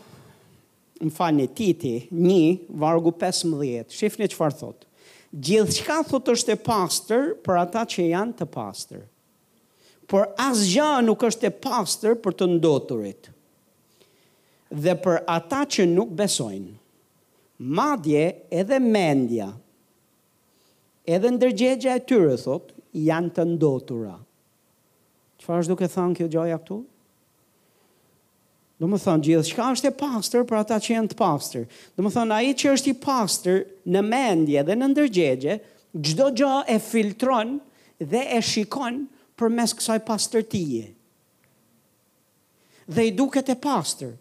A: më falni, Titi, një, vargu 15, shifni çfarë thotë. Gjithçka thotë është e pastër për ata që janë të pastër. Por asgjë nuk është e pastër për të ndoturit dhe për ata që nuk besojnë. Madje edhe mendja Edhe ndërgjegja e tyre thotë janë të ndotura. Çfarë është duke thënë kjo gjëja këtu? Domethënë, gjithçka është e pastër për ata që janë të pastër. Domethënë, ai që është i pastër në mendje dhe në ndërgjegje, çdo gjë e filtron dhe e shikon përmes kësaj pastërtie. Dhe i duket e pastër.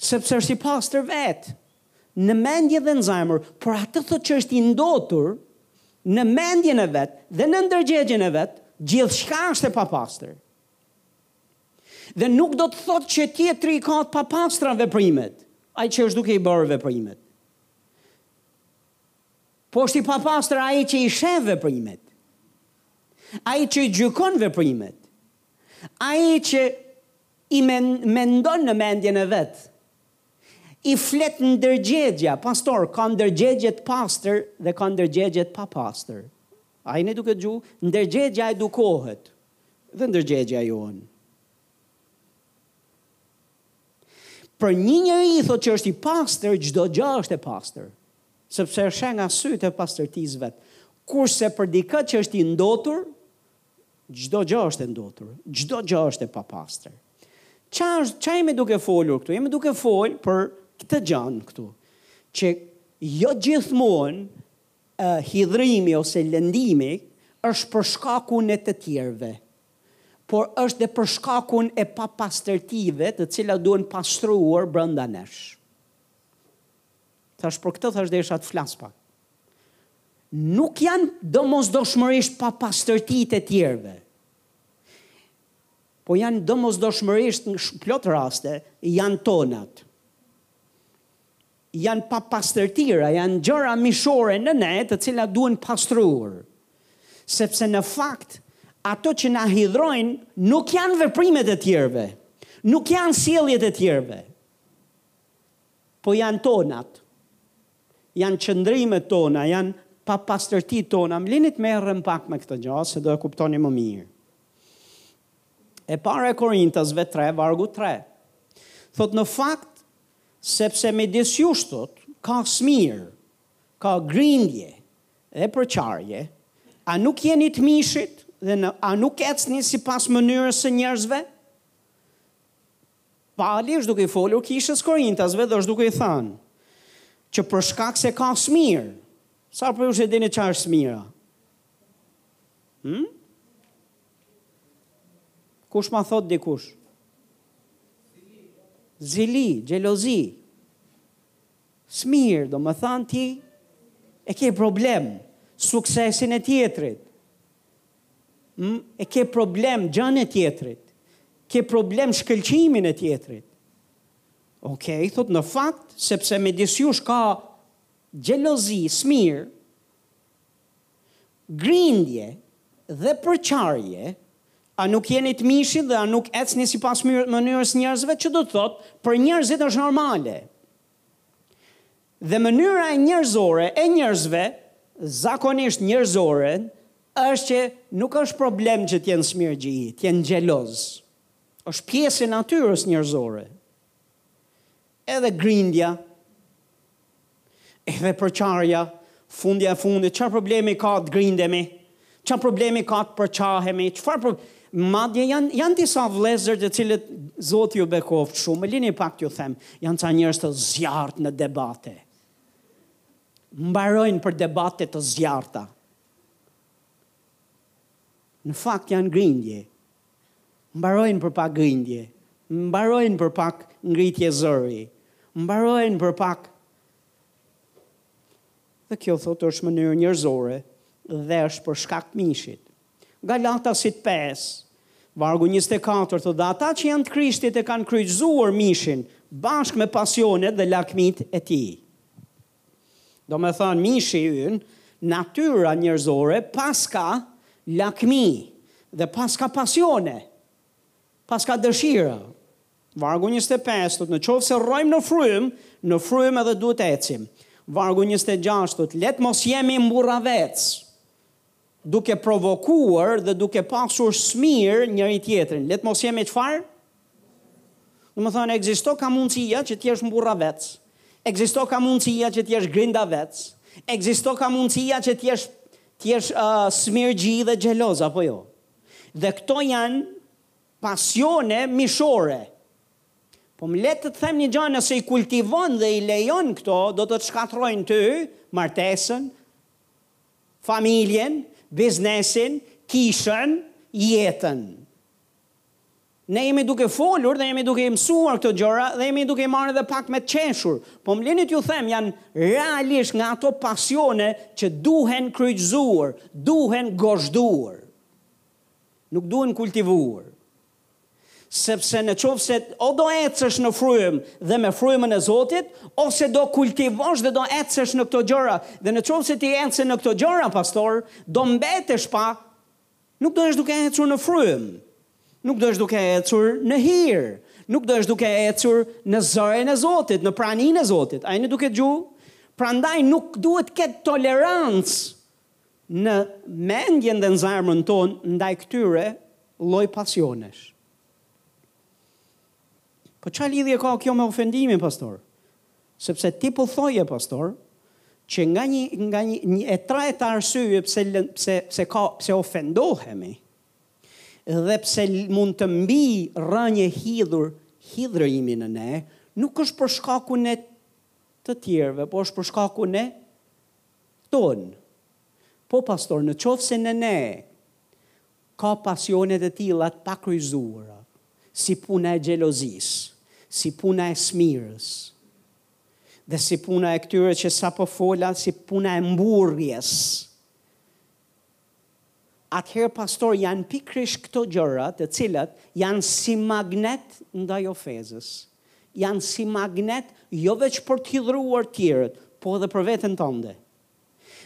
A: Sepse është i pastër vetë, në mendje dhe në zemër, për atë thotë që është i ndotur, në mendjen e vet dhe në ndërgjegjen e vet, gjithçka është e papastër. Dhe nuk do të thotë që tjetri i ka të papastra veprimet, ai që është duke i bërë veprimet. Po është i papastër ai që i sheh veprimet, ai që i gjykon veprimet, ai që I mendon në mendjen e vet. I flet ndërgjegja, pastor, ka ndërgjegje të pastër dhe ka ndërgjegje të papastër. A jeni duke dëgju? Ndërgjegja edukohet. Dhe ndërgjegja jonë. Për një njeri i thotë që është i pastër, çdo gjë është e pastër, sepse sheh nga sytë e pastërtisë së vet. Kurse për dikë që është i ndotur, Çdo gjë është e ndotur, çdo gjë është e papastër. Ça është, ça jemi duke folur këtu? Jemi duke fol për këtë gjanë këtu, që jo gjithmonë uh, hidhërimi ose lëndimi është për shkakun e të tjerëve, por është dhe për shkakun e papastërtive të cilat duhen pastruar brenda nesh. Thash për këtë thash desha të flas pak. Nuk janë domosdoshmërisht papastërtitë e të tjerëve. Po janë domosdoshmërisht në plot raste janë tonat. Janë papastërtira, janë gjëra mishore në ne të cilat duhen pastruar. Sepse në fakt ato që na hidhrojnë nuk janë veprimet e të tjerëve, nuk janë sjelljet e të tjerëve. Po janë tonat. Janë qëndrimet tona, janë papastërtitë tona. Më lini të merrem pak me këtë gjë, se do e kuptoni më mirë. E para e Korintasve 3, vargu 3. Thotë në fakt, sepse midis jush, thotë, ka smirë, ka grindje dhe përçarje, a nuk jeni të mishit dhe në, a nuk ecni sipas mënyrës së njerëzve? Pali është duke i folur kishës së korintasve dhe është duke i thënë që për shkak se ka smirë. Sa për ju që dini çfarë është smira? Hmm? Kush ma thotë dikush? Zili, xhelozi. Smirë, domethënë ti, e ke problem, suksesin e tjetrit. Ëh, e ke problem gjënë e tjetrit. Ke problem shkëlqimin e tjetrit. Ok, thotë në fakt, sepse midis jush ka xhelozi, smirë, grindje dhe përçarje, a nuk jeni të mishit dhe a nuk ecni sipas mënyrës së njerëzve, që do të thotë, për njerëzit është normale. Dhe mënyra e njerëzore e njerëzve, zakonisht njerëzore, është që nuk është problem që të jenë smirëzinj, të jenë xhelozë. Është pjesë e natyrës njerëzore. Edhe grindja, edhe përçarja, fundja e fundit, çfarë problemi ka të grindemi? Çfarë problemi ka të përçahemi? Çfarë pro... Madje janë janë disa vëllezër të cilët Zoti i bekoftë shumë. Më lini pak t'ju them, janë ca njerëz të zjarrtë në debate. Mbarojnë për debate të zjarrta. Në fakt janë grindje. Mbarojnë për pak grindje. Mbarojnë për pak ngritje zëri. Mbarojnë për pak Dhe kjo thotë është mënyrë njerëzore dhe është për shkak të mishit. Galatasit pesë, vargu njëzet e katër thotë dhe ata që janë të Krishtit e kanë kryqëzuar mishin bashkë me pasionet dhe lakmitë e tij. Domethënë mishi ynë, natyra njerëzore paska lakmi dhe paska pasione, paska dëshira. Vargu njëzet e pesë thotë, në qoftë se rrojmë në frymë, në frymë edhe duhet të ecim. Vargu njëzet e gjashtë thotë, le të mos jemi mburravec, duke provokuar dhe duke pasur smir njëri tjetrin. Le të mos jemi çfarë? Domethënë, ekzistoka mundësia që t'jesh mburravec, ekzistoka mundësia që t'jesh grindavec, egzisto ka mundësia që t'jesh, t'jesh uh, smirëzi dhe xheloz, apo jo? Dhe këto janë Pasione mishore. Po më ler të të them një gjë, nëse i kultivon dhe i lejon këto, do të të shkatërrojnë ty, martesën, familjen, biznesin, kishën, jetën. Ne jemi duke folur dhe jemi duke i mësuar këto gjëra dhe jemi duke i marrë edhe pak me të qeshur. Po më lini t'ju them, janë realisht nga ato pasione që duhen kryqëzuar, duhen gozhduar. Nuk duhen kultivuar. Sepse në qoftë se o do ecësh në frymë dhe me frymën e Zotit, ose do kultivosh dhe do ecësh në këto gjëra, dhe në qoftë se ti ecën në këto gjëra, pastor, do mbetesh pa, nuk do jesh duke ecur në frymë, nuk do jesh duke ecur në hir, nuk do jesh duke ecur në zërin e Zotit, në praninë e Zotit. A jeni duke dëgjuar? Prandaj nuk duhet të ketë tolerancë në mendjen dhe në zemrën tonë ndaj këtyre lloj pasionesh. Po çfarë lidhje ka kjo me ofendimin pastor? Sepse ti po thoje pastor që nga një nga një, një e treta arsye pse pse pse ka pse ofendohemi dhe pse mund të mbijë rrënjë hidhur hidhërimi në ne, nuk është për shkakun e të tjerëve, por është për shkakun e Tonë. Po pastor, në qoftë se në ne ka pasione të tilla të pakryqëzuara, si puna e xhelozisë, si puna e smirës, dhe si puna e këtyre që sapo fola, si puna e mburrjes, atëherë pastor janë pikërisht këto gjëra të cilat janë si magnet ndaj ofenzës. Janë si magnet jo veç për të hidhëruar tjerët, po edhe për veten tënde.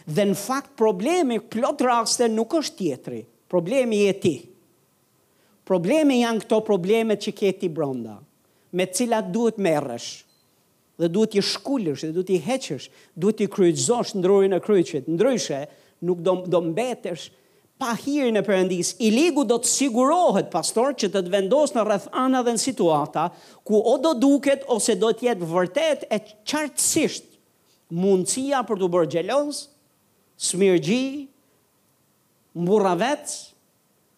A: Dhe në fakt problemi plot raste nuk është tjetri, problemi je ti. Problemi janë këto problemet që ke ti brenda, me të cilat duhet merresh. Dhe duhet t'i shkulësh, dhe duhet t'i heqësh, duhet t'i kryqëzosh në drurin e kryqit, ndryshe nuk do, do mbetesh pa hirin e Perëndisë, i ligu do të sigurohet, pastor, që të të vendosë në rrethana dhe në situata, ku o do duket ose do të jetë vërtet e qartësisht mundësia për t'u bërë xheloz, smirëzi, mburravec,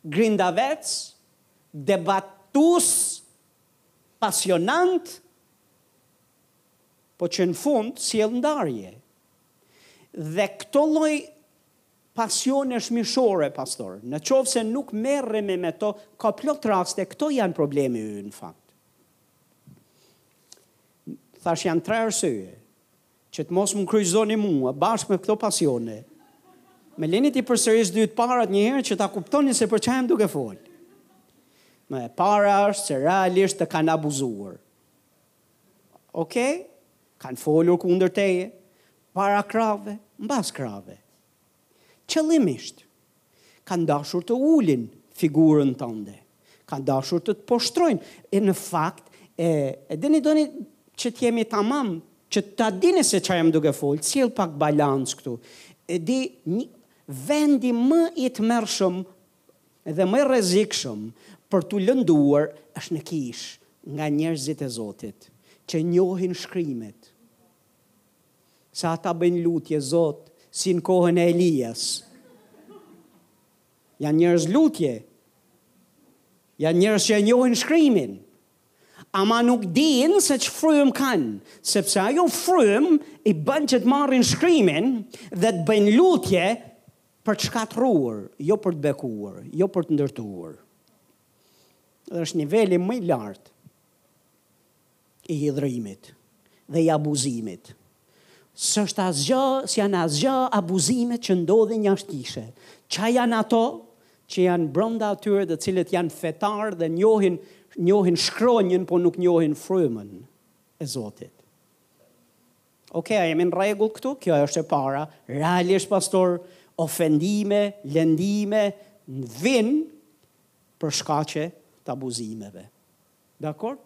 A: grindavec, debatus, Pasionant po që në fund sjell ndarje. Dhe këto lloj pasionesh mishore, pastor, në qoftë se nuk merremi me to, ka plot raste, këto janë problemi yt në fakt. Thashë janë tre arsye. Që të mos më kryqëzoni mua, bashkë me këto pasione. Me leni t'i përsëris dy të parat një herë që ta kuptoni se për çfarë jam duke folë. Më e para është se realisht të kanë abuzuar. Ok, kanë folur kundër teje, para krahëve, mbas krahëve. qëllimisht kanë dashur të ulin figurën tënde, kanë dashur të të poshtrojnë, e në fakt, e, e dini doni që të jemi tamam, që ta dini se çfarë jam duke folë, sjell pak balancë këtu. E di një, vendi më i tmerrshëm dhe më i rrezikshëm për t'u lënduar është në kishë nga njerëzit e Zotit që njohin shkrimet. Se ata bëjnë lutje Zot si në kohën e Elias. Janë njerëz lutje. Janë njerëz që e njohin shkrimin. Ama nuk dinë se ç'frymë kanë, sepse ajo frymë i bën që të marrin shkrimin dhe të bëjnë lutje për të shkatërruar, jo për të bekuar, jo për të ndërtuar. Dhe është niveli më i lartë. i hidhërimit dhe i abuzimit. S'është asgjë, s'janë asgjë abuzimet që ndodhin jashtë kishe. Ça janë ato që janë brenda atyre të cilët janë fetarë dhe njohin njohin shkronjën, por nuk njohin frymën e Zotit. Ok, a jemi në rregull këtu? Kjo është e para. Realisht pastor, ofendime, lëndime na vijnë për shkaqe të abuzimeve. Dakord?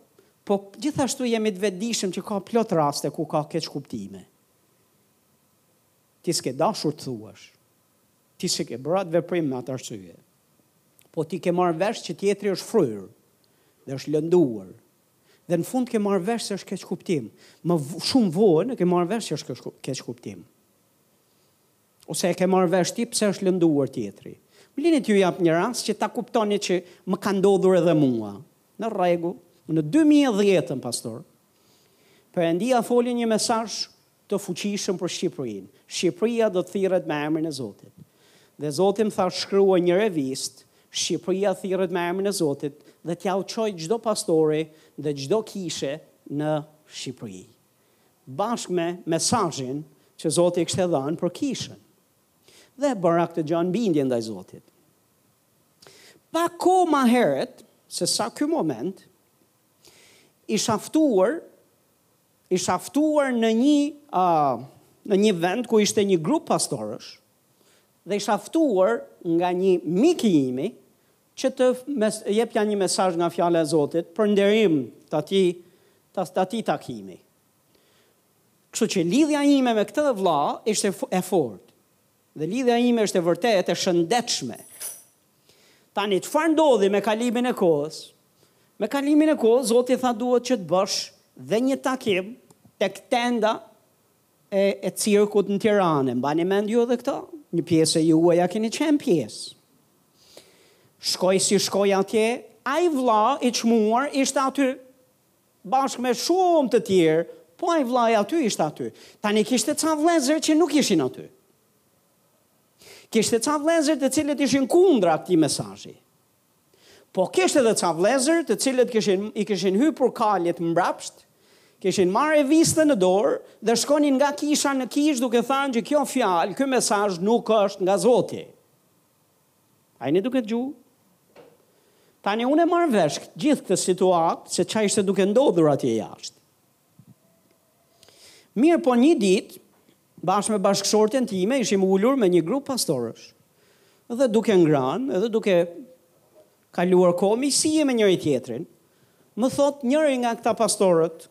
A: Po gjithashtu jemi të vetëdijshëm që ka plot raste ku ka keqkuptime. Ti s'ke dashur të thuash. Ti s'e ke bërë atë veprim me atë arsye. Po ti ke marrë vesh që tjetri është fryrë dhe është lënduar. Dhe në fund ke marrë vesh se është keqkuptim. Më shumë vonë ke marrë vesh që është keqkuptim. Ose e ke marrë vesh ti pse është lënduar tjetri? Më lini t'ju jap një rast që ta kuptoni që më ka ndodhur edhe mua. Në rregull. Në dy mijë e dhjetë, pastor, Perëndia foli një mesazh të fuqishëm për Shqipërinë. Shqipëria do të thirret me emrin e Zotit. Dhe Zoti më tha shkruaj një revistë, Shqipëria thirret me emrin e Zotit dhe t'jua çoj çdo pastori dhe çdo kishe në Shqipëri. bashkë me mesazhin që Zoti e kishte dhënë për kishën. Dhe e bëra këtë gjë në bindje ndaj Zotit. Pak kohë më herët, se sa ky moment, isha ftuar, isha ftuar në një, uh, në një vend ku ishte një grup pastorësh, dhe isha ftuar nga një mik i imi që të jepja një mesazh nga fjala e Zotit për nderim të atij të atij takimi. Kështu që lidhja ime me këtë vëlla ishte e fortë. Dhe lidhja ime është e vërtetë e shëndetshme. Tani çfarë ndodhi me kalimin e kohës? Me kalimin e kohës Zoti tha duhet që të bësh dhe një takim tek tenda e e cirkut në Tiranë, e mbani mend ju edhe këtë? Një pjesë e juaja keni qenë pjesë. Shkoj si shkoj atje, ai vlla i çmuar ishte aty bashkë me shumë të tjerë, po ai vllai aty ishte aty. Tani kishte ca vëllezër që nuk ishin aty. Kishte ca vëllezër të cilët ishin kundra këtij mesazhi. Po kishte edhe ca vëllezër, të cilët kishin i kishin hypur kalit mbrapsht, kishin marrë revistën në dorë dhe shkonin nga kisha në kishë duke thënë që kjo fjalë, ky mesazh nuk është nga Zoti. A jeni duke dëgjuar? Tani unë e marr vesh gjithë këtë situatë se ça ishte duke ndodhur atje jashtë. Mirëpo një ditë, bashkë me bashkëshorten time, ishim ulur me një grup pastorësh dhe duke ngrënë dhe duke kaluar kohë miqësie me njëri tjetrin, më thot njëri nga këta pastorët,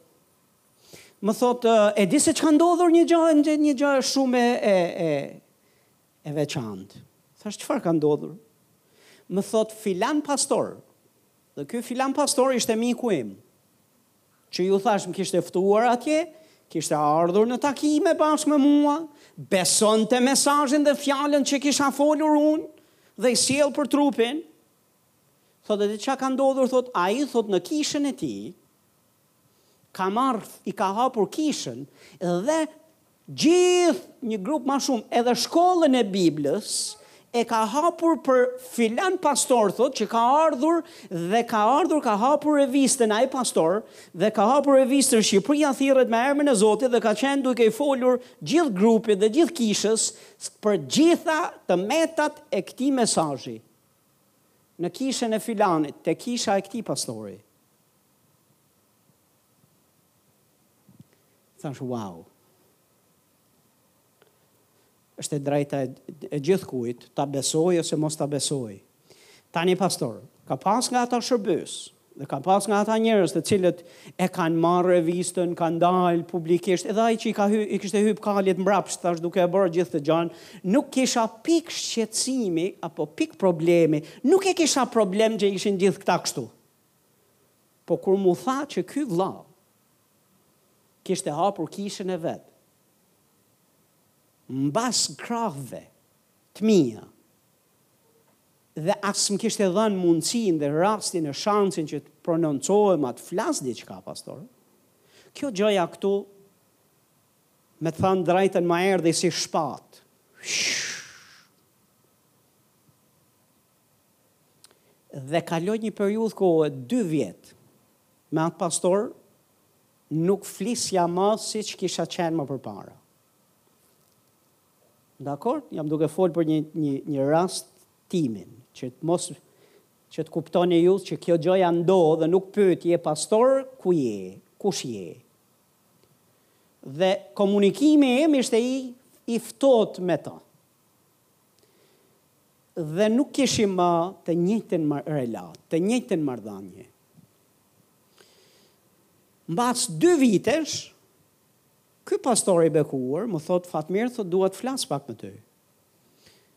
A: më thot e di se ç'ka ndodhur një gjë, një gjë shumë e e e veçantë. Thash çfarë ka ndodhur? Më thot filan pastor. Dhe ky filan pastor ishte miku im. Që ju thash më kishte ftuar atje, kishte ardhur në takime bashkë me mua, besonte mesazhin dhe fjalën që kisha folur unë dhe i sjell për trupin, thot e di ça ka ndodhur, thot, ai thot në kishën e tij, ka marrë, i ka hapur kishën dhe Gjithë një grup ma shumë edhe shkollën e biblës e ka hapur për filan pastor thotë që ka ardhur dhe ka ardhur ka hapur revistën ai pastor dhe ka hapur revistën Shqipëria thirret me emrin e Zotit dhe ka qenë duke i folur gjithë grupit dhe gjithë kishës për gjitha të metat e këtij mesazhi në kishën e filanit te kisha e këtij pastori Thashë, wow! Është e drejta e, e gjithkujt, ta besojë ose mos ta besojë. Tani, pastor, ka pas nga ata shërbyes, dhe ka pas nga ata njerëz të cilët e kanë marrë revistën, kanë dalë publikisht, edhe ai që i, ka hy, i kishte hypë kalit mbrapsht, thash duke e bërë gjithë këtë gjanë, nuk kisha pikë shqetësimi, apo pikë problemi, nuk e kisha problem që ishin gjithë këta kështu. Po kur m'u tha që ky vlla kishte hapur kishën e vet mbas krahëve të mia dhe as më kishte dhënë mundësinë dhe rastin e shansin që të prononcohem a të flas diçka pastor. Kjo gjaja këtu me të thënë drejtën më erdhi si shpatë. Shhh. Dhe kaloi një periudhë kohe dy vjet me atë pastor nuk flisja më siç kisha qenë më përpara. Dakor, jam duke fol për një një një rast timin, që të mos që të kuptoni ju që kjo gjaja ndodh dhe nuk pyet je pastor ku je, kush je. Dhe komunikimi im ishte i i ftohtë me ta. Dhe nuk kishim më të njëjtën relatë, të njëjtën marrëdhënie. Mbas dy vitesh, ky pastor i bekuar më thotë Fatmir, thotë dua të flas pak me ty.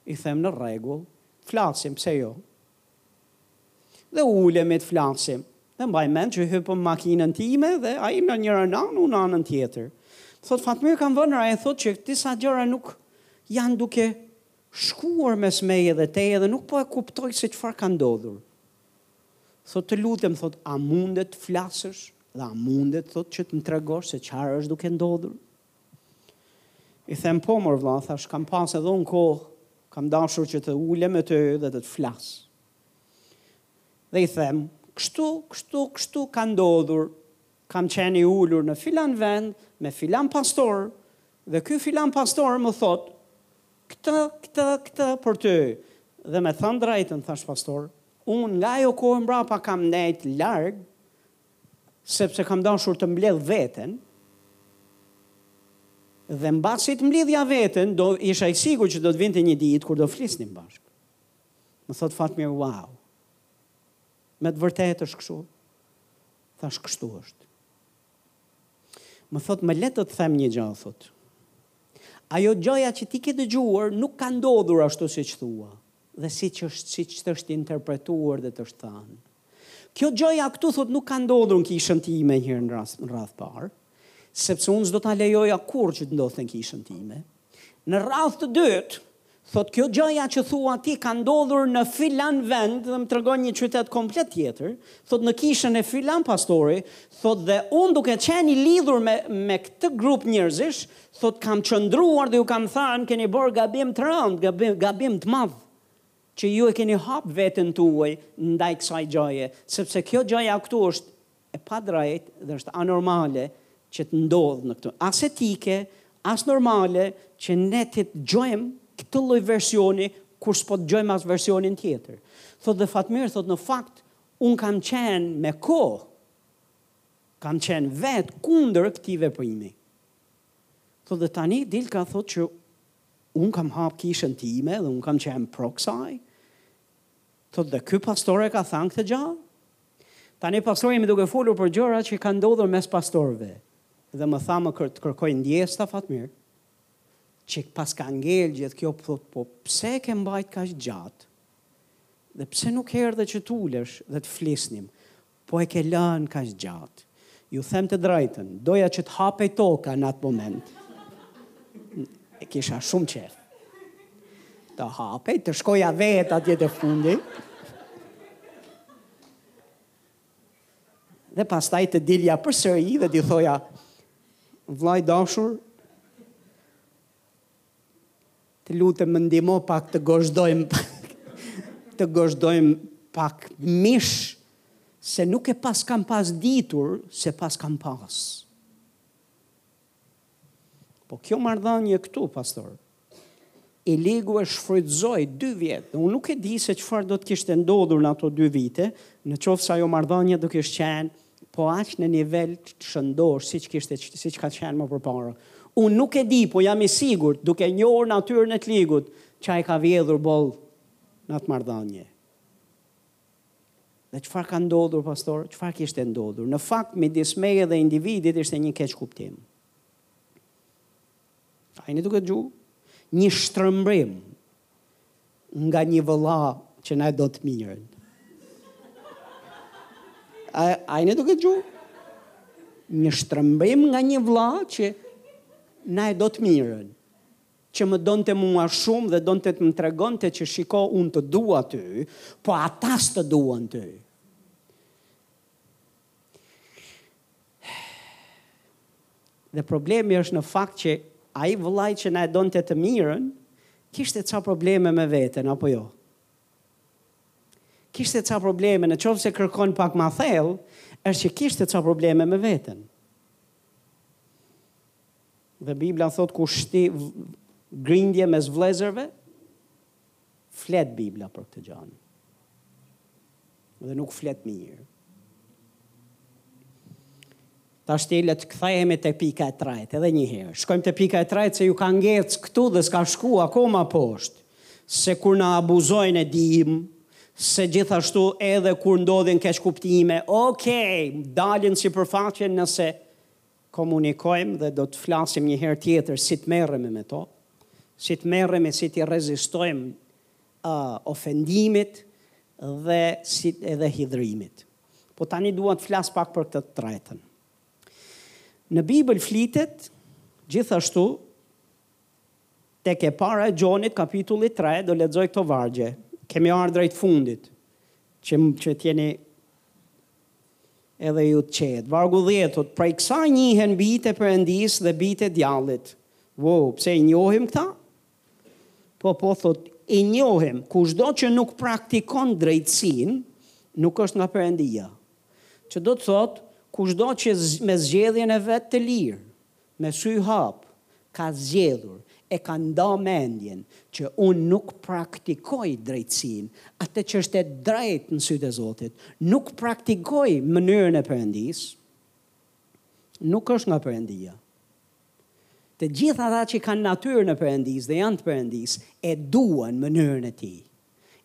A: I them në rregull, flasim pse jo. Dhe ulemi të flasim. Dhe mbaj mend që hypëm në makinën time dhe ai në njërën anë, unë në anën tjetër. Më thotë, Fatmir kam vënë re, thotë që disa gjëra nuk janë duke shkuar mes meje dhe teje dhe nuk po e kuptoj se çfarë ka ndodhur. Thotë, të lutem, thotë, a mundet të flasësh dhe a mundet, thotë, që të më tregosh se çfarë është duke ndodhur? I them po mor vlla, thash kam pas edhe unë kohë, kam dashur që të ulem me ty dhe të të flas. Dhe i them, kështu, kështu, kështu ka ndodhur, kam qenë i ulur në filan vend me filan pastor dhe ky filan pastor më thotë këtë, këtë, këtë për ty. Dhe me thënë drejtën, thash pastor, unë nga ajo kohë e mbrapa kam ndejt larg Sepse kam dashur të mbledh veten, dhe mbasi të mblidhja veten, do isha i sigurt që do të vinte një ditë kur do flisnim bashkë. Më thotë Fatmir, wow. Me të vërtetë është kështu. Thash kështu është. Më thotë më ler të të them një gjë, thotë. Ajo gjaja që ti ke dëgjuar nuk ka ndodhur ashtu siç thua dhe siç është siç të është interpretuar dhe të është thënë. Kjo gjëja këtu thot nuk ka ndodhur në kishën time njërë në radh, në radhë të parë, sepse unë s'do ta lejoja kurrë që të ndodhte në kishën time. Në radhë të dytë, thot kjo gjëja që thua ti ka ndodhur në filan vend dhe më tregon një qytet komplet tjetër, thot në kishën e filan pastori, thot dhe unë duke qenë i lidhur me, me këtë grup njerëzish, thot kam qëndruar dhe ju kam thanë keni bërë gabim të rëndë, gabim, gabim të madh. që ju e keni hap veten tuaj ndaj kësaj gjëje, sepse kjo gjëja këtu është e padrejtë dhe është anormale që të ndodhë në këtë, as etike, as normale që ne të dëgjojmë këtë lloj versioni kur s'po dëgjojmë as versionin tjetër. Thotë dhe Fatmir thotë në fakt unë kam qenë me kohë kam qenë vetë kundër këtij veprimi. Thotë dhe tani Dilka thotë që Unë kam hap kishën time dhe unë kam qenë pro kësaj. Thotë dhe ky pastor e ka thënë këtë gjë. Tani pastor jemi duke folur për gjëra që kanë ndodhur mes pastorëve. Dhe më tha më të kërkoj ndjesë Fatmir. Që paska ngel gjithë kjo thotë po pse e ke mbajt kaq gjatë? Dhe pse nuk erdhe që të ulesh dhe të flisnim? Po e ke lënë kaq gjatë. Ju them të drejtën, doja që të hapej toka në atë moment. E kisha shumë qejf. Të hapej, të shkoja vetë atje te fundi. Dhe pastaj të dilja përsëri dhe t'i thoja, vlla i dashur, Të lutem më ndihmo pak të gozhdojmë të gozhdojmë pak mish se nuk e paskam pas ditur se paskam pas. Po kjo marrëdhënie këtu pastor. I ligu e shfrytëzoi 2 vjet. Unë nuk e di se çfarë do të kishte ndodhur në ato 2 vite, në qoftë se ajo marrëdhënie do kish qenë po aq në nivel të shëndoshë siç kishte siç ka qenë më përpara. Unë nuk e di, po jam i sigurt, duke njohur natyrën e të ligut, që ai ka vjedhur boll në atë marrëdhënie. Dhe çfarë ka ndodhur pastor? Çfarë kishte ndodhur? Në fakt midis meje dhe individit ishte një keqkuptim. A jeni duke dëgju? Një shtrëmbrim nga një vëlla që na e do të mirën. A, a jeni duke dëgju? Një shtrëmbrim nga një vëlla që na e do të mirën që më donte mua shumë dhe donte të më tregonte që shiko unë të dua ty, po ata s'të duan ty. Dhe problemi është në fakt që ai vëllai që na e donte të mirën, kishte ca probleme me veten apo jo? Kishte ca probleme, në qoftë se kërkon pak më thellë, është që kishte ca probleme me veten. Dhe Bibla thot kush shti grindje mes vllezërve, flet Bibla për këtë gjë. Dhe nuk flet mirë. Tashti le të kthehemi te pika e tretë, edhe një herë. Shkojmë te pika e tretë se ju ka ngec këtu dhe s'ka shku akoma poshtë. Se kur na abuzojnë e dim, se gjithashtu edhe kur ndodhin keqkuptime, okej, okay, dalin në sipërfaqe nëse komunikojmë dhe do të flasim një herë tjetër si të merremi me to, si të merremi si t'i rezistojmë ofendimit dhe si edhe hidhërimit. Po tani dua të flas pak për këtë të tretën. Në Bibël flitet gjithashtu tek e para e Gjonit kapitulli 3 do lexoj këto vargje. Kemi ardhur drejt fundit që që të jeni edhe ju të qetë. Vargu dhjetë thotë, Prej kësaj njihen bijtë e Perëndisë dhe bijtë e djallit. Woow, pse i njohim këta? Po po thotë, i njohim, kushdo që nuk praktikon drejtësinë, nuk është nga Perëndia. Që do të thotë, kushdo që me zgjedhjen e vet të lirë, Me sy hap ka zgjedhur, e ka nda mendjen, që unë nuk praktikoj drejtësinë, atë që është e drejtë në sytë e Zotit, nuk praktikoj mënyrën e Perëndisë, nuk është nga Perëndia. Të gjithë ata që kanë natyrën e Perëndisë dhe janë të Perëndisë, e duan mënyrën e Tij,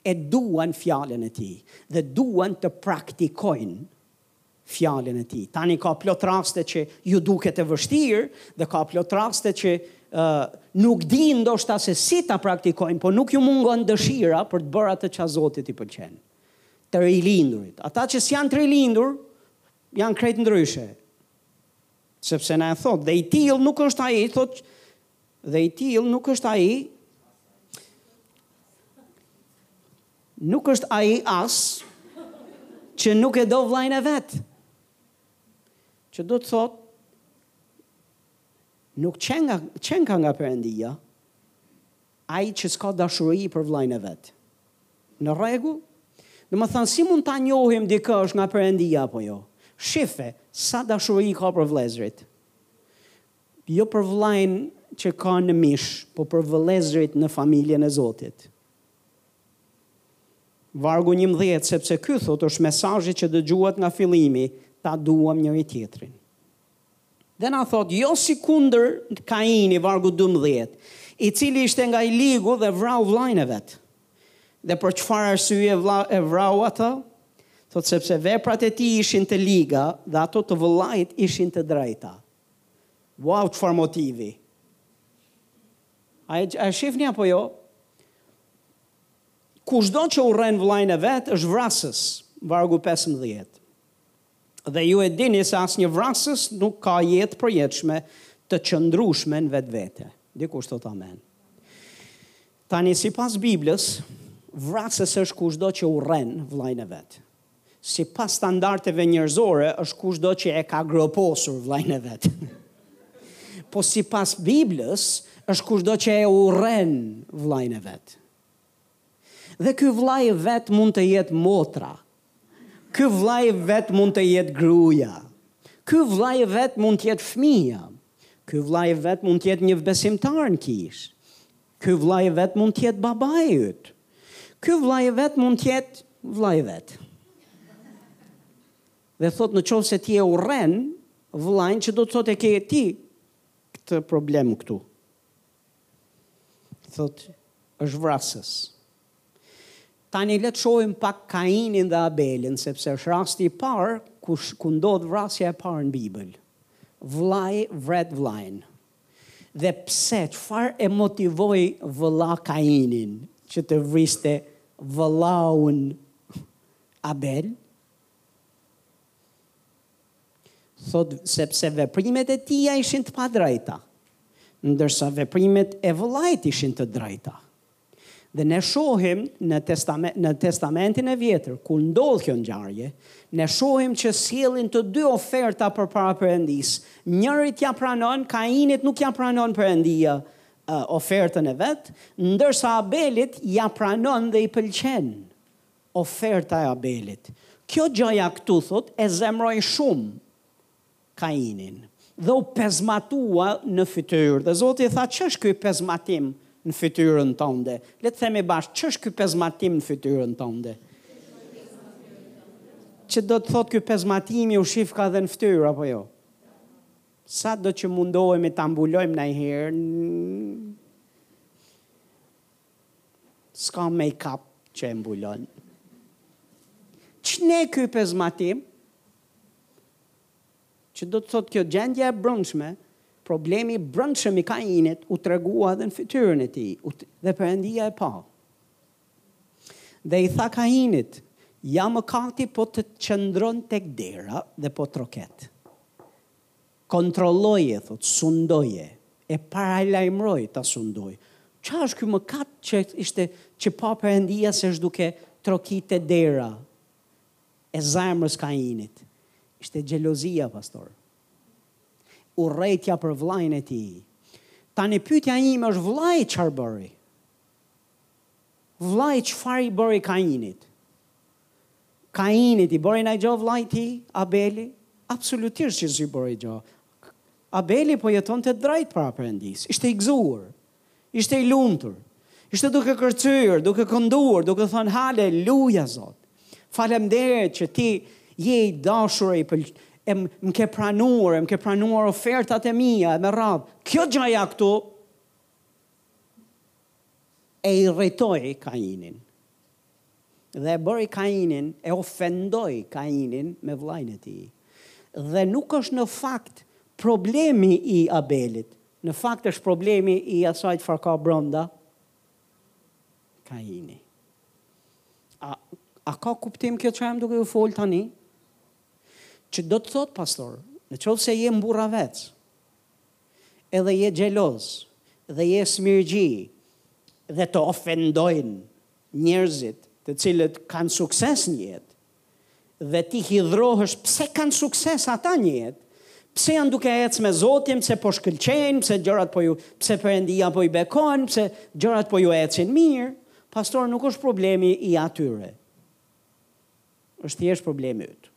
A: e duan fjalën e Tij dhe duan të praktikojnë fjalën e tij. Tani ka plot raste që ju duket e vështirë dhe ka plot raste që uh, nuk dinë ndoshta se si ta praktikojnë, por nuk ju mungon dëshira për të bërë atë që Zotit i pëlqen. Të rilindurit. Ata që s'janë të rilindur, janë krejt ndryshe. Sepse na e thot, dhe i tillë nuk është ai, thot, dhe i tillë nuk është ai Nuk është ai as që nuk e do vllain e vet. Që do të thotë nuk qenka, qenka nga Perëndia ai që s'ka dashuri për vllain e vet. Në rregull? Domethënë, si mund ta njohim dikë është nga Perëndia apo jo? Shife, sa dashuri ka për vëllezërit. Jo për vllain që ka në mish, po për vëllezërit në familjen e Zotit. Vargu njëmbëdhjetë, Sepse ky, thotë, është mesazhi që dëgjuat nga fillimi, Ta duam njëri-tjetrin. Dhe na thotë, jo sikundër Kaini, vargu dymbëdhjetë, i cili ishte nga i ligu dhe vrau vëllain e vet. Dhe për çfarë arsye e vrau atë? Thotë sepse veprat e tij ishin të liga dhe ato të vëllait ishin të drejta. Wow, çfarë motivi! A e shihni apo jo? Kushdo që urren vëllain e vet është vrasës, vargu pesëmbëdhjetë. Dhe ju e dini se asnjë vrasës nuk ka jetë përjetshme të qëndrueshme në vetvete. Dikush thotë amen. Tani sipas Biblës, vrasës është kushdo që urren vëllain e vet. Sipas standarteve njerëzore është kushdo që e ka groposur vllain e vet. Po sipas Biblës është kushdo që e urren vllain e vet. Dhe ky vllai vet mund të jetë motra. Ky vllai vet mund të jetë gruaja. Ky vllai vet mund të jetë fëmija. Ky vllai vet mund të jetë një besimtar në kishë. Ky vllai i vet mund të jetë babai yt. Ky vllai i vet mund të jetë vllai i vet. Dhe thot në qoftë se ti e urren vllain që do të thotë e ke ti këtë problem këtu. Thot është vrasës. Tani le të shohim pak Kainin dhe Abelin sepse është rasti i parë ku ku ndodh vrasja e parë në Bibël. Vllai vret vllain. Dhe pse, çfarë e motivoi vëlla Kainin që të vriste vëllaun Abel? Thotë sepse veprimet e tija ishin të padrejta, ndërsa veprimet e vëllait ishin të drejta. Dhe ne shohim në testament në Testamentin e Vjetër kur ndodh kjo ngjarje, ne shohim që sjellin të dy oferta përpara Perëndisë, njërit ia pranon, Kainit nuk ia pranon Perëndia ofertën e vet, ndërsa Abelit ia pranon dhe i pëlqen oferta e Abelit. Kjo gjëja këtu thotë e zemroi shumë Kainin dhe u pezmatua në fytyrë. Dhe Zoti i tha, ç'është ky pezmatim në fytyrën tënde? Le të themi bashkë, ç'është ky pezmatim në fytyrën tënde? Që do të thotë ky pezmatimi u shifka dhe në fytyrë apo jo? Sado që mundohemi ta mbulojmë nganjëherë? S'ka make up që e mbulon. Ç'ne ky pezmatim? Që do të thotë kjo gjendje e brendshme, problemi i brendshëm i Kainit u tregua edhe në fytyrën e tij, dhe Perëndia e pa. Dhe i tha Kainit, ja mëkati po të qëndron tek dera dhe po të troket. Kontrolloje, thotë, sundoje, e paralajmëroi ta sundojë. Ça është ky mëkat që ishte që pa Perëndia se është duke trokitë te dera e zemrës Kainit? Ishte xhelozia, pastor. Urrejtja për vllain e tij. Tani pyetja ime është vllai çfarë bëri? Vllai çfarë i bëri Kainit? Kainit i bëri naj gjo vllai i tij, Abeli? Absolutisht që s'i bëri gjo. Abeli po jetonte drejt para Perëndisë. Ishte i gëzuar. Ishte i lumtur. Ishte duke kërcyer, duke kënduar, duke thënë haleluja Zot. Faleminderit që ti je i dashur e i pël... e më ke pranuar, e më ke pranuar ofertat e mia e me radhë. Kjo gjaja këtu e i irritoi Kainin. dhe e bëri Kainin, e ofendoi Kainin me vëllain e tij. Dhe nuk është në fakt problemi i Abelit, në fakt është problemi i asaj çfarë ka brenda Kaini. A, a ka kuptim kjo që jam duke ju folë tani? Që do të thotë, pastor, në qoftë se je burravec, edhe je xheloz dhe je smirëzi dhe të ofendojnë njerëzit të cilët kanë sukses në jetë dhe ti hidhrohesh pse kanë sukses ata në jetë, pse janë duke ecë me Zotin, pse po shkëlqejnë, pse gjërat po ju, pse Perëndia po i bekon, pse gjërat po ju ecin mirë, pastor nuk është problemi i atyre. Është thjesht problemi yt.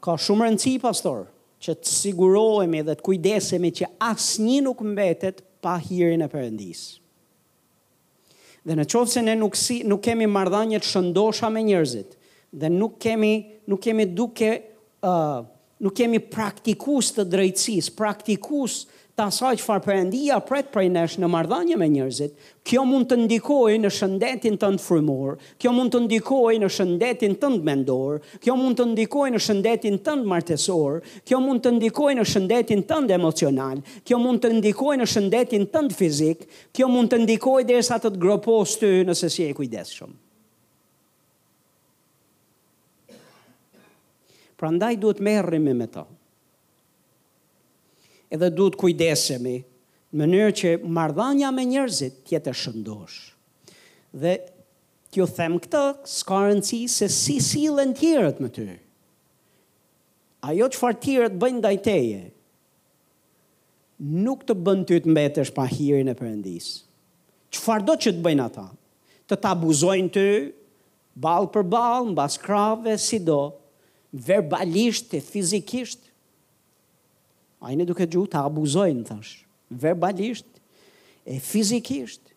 A: Ka shumë rëndësi pastor që të sigurohemi dhe të kujdesemi që asnjë nuk mbetet pa hirin e Perëndisë. Dhe në qoftë se ne nuk si, nuk kemi marrëdhënie të shëndosha me njerëzit dhe nuk kemi nuk kemi duke ë uh, Nuk jemi praktikues të drejtësisë, praktikues të asaj çfarë Perëndia pret prej nesh në marrëdhënie me njerëzit. Kjo mund të ndikojë në shëndetin tënd frymor, kjo mund të ndikojë në shëndetin tënd mendor, kjo mund të ndikojë në shëndetin tënd martesor, kjo mund të ndikojë në shëndetin tënd emocional, kjo mund të ndikojë në shëndetin tënd fizik, kjo mund të ndikojë derisa të të groposë ty nëse s'je i kujdesshëm. Prandaj duhet merremi me ta. Edhe duhet kujdesemi në mënyrë që marrëdhënia me njerëzit të jetë e shëndoshë. Dhe t'ju them këtë, s'ka rëndësi se si sillen tjerët me ty. Ajo çfarë tjerët bëjnë ndaj teje, nuk të bën ty të mbetesh pa hirin e Perëndisë. Çfarëdo që të bëjnë ata, të të abuzojnë ty, Ballë për ballë mbas krahëve sido verbalisht e fizikisht a jeni duke dëgju të abuzojnë thash verbalisht e fizikisht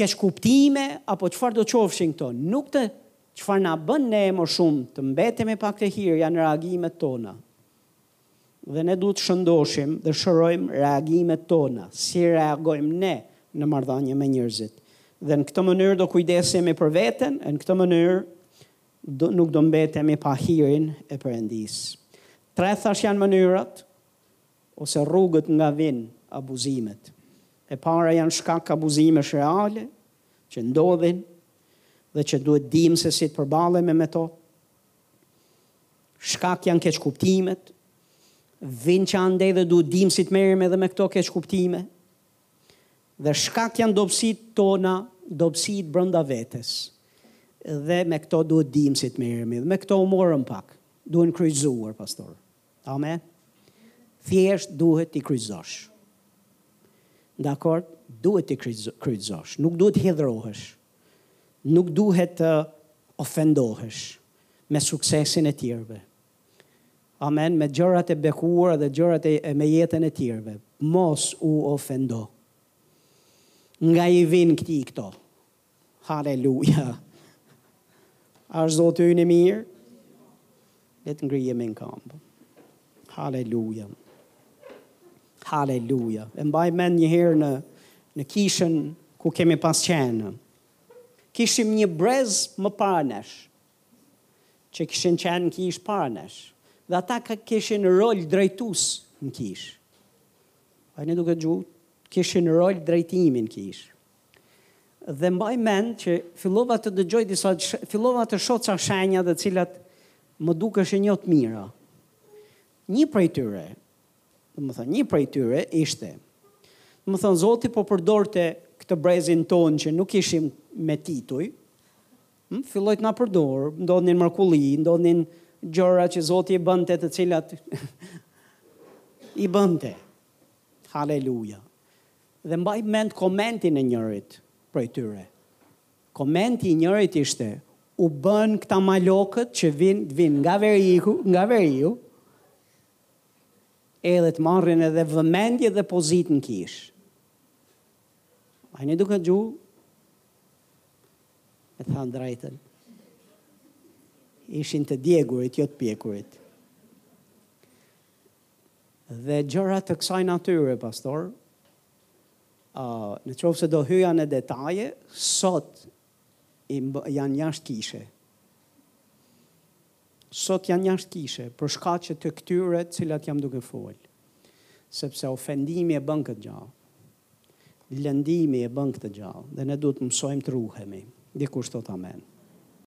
A: keqkuptime apo çfarë do qofshin këto nuk të çfarë na bën ne më shumë të mbetemi pa këtë hir janë reagimet tona Dhe ne duhet të shëndoshim dhe shërojmë reagimet tona, si reagojmë ne në marrëdhënie me njerëzit. Dhe në këtë mënyrë do kujdesemi për veten e në këtë mënyrë do, nuk do mbetemi pa hirin e Perëndisë. Tre thash janë mënyrat ose rrugët nga vin abuzimet. E para janë shkak abuzimesh reale që ndodhin dhe që duhet dimë se si të përballemi me to. Shkak janë keqkuptimet, vijnë që andej dhe duhet dim si të merremi edhe me këto keqkuptime. Dhe shkak janë dobësit tona, dobësit brënda vetes. Dhe me këto duhet dim si të merremi me këto u morëm pak. Duhen kryqëzuar, pastor. Amen. Thjesht duhet t'i kryqëzosh. Dakord, duhet t'i kryqëzosh, nuk duhet të hidhrohesh. Nuk duhet të ofendohesh me suksesin e tjerëve. Amen, me gjërat e bekuara dhe gjërat e me jetën e tjerëve. Mos u ofendo. Nga i vijnë këtij këto? Haleluja. A është Zoti ynë i mirë? Le të ngrihemi në këmbë. Haleluja. Haleluja. E mbaj mend një herë në në kishën ku kemi pas qenë. Kishim një brez më para nesh. Që kishin qenë në kishë para nesh. Dhe ata ka kishin rol drejtus në kishë. A jeni duke dëgju, kishin rol drejtimi në kishë. Dhe mbaj mend që fillova të dëgjoj disa fillova të shoh ca shenja të cilat më dukeshin jo të mira. Një prej tyre, domethënë, një prej tyre ishte domethënë Zoti po përdorte këtë brezin tonë që nuk ishim me tituj, hm, filloi të na përdor, ndodhnin mrekulli, ndodhnin gjëra që Zoti i bënte të cilat i bënte. Haleluja. Dhe mbaj mend komentin e njërit prej tyre. Komenti i njërit ishte, U bënë këta malokët që vijnë vijnë nga veriu, nga veriu, edhe të marrin edhe vëmendje dhe pozitë në kishë. Ai ne duket gju me thënë të drejtën. Ishin të djegurit, jo të pjekurit. dhe gjëra të kësaj natyre, pastor, uh, në qoftë se do hyja në detaje, sot janë jashtë kishe. Sot janë jashtë kishe, për shkaqe të këtyre të cilat jam duke folë. Sepse ofendimi e bën këtë gjë. Lëndimi e bën këtë gjë. Dhe ne duhet të mësojmë të ruhemi. Dikush të thotë amen.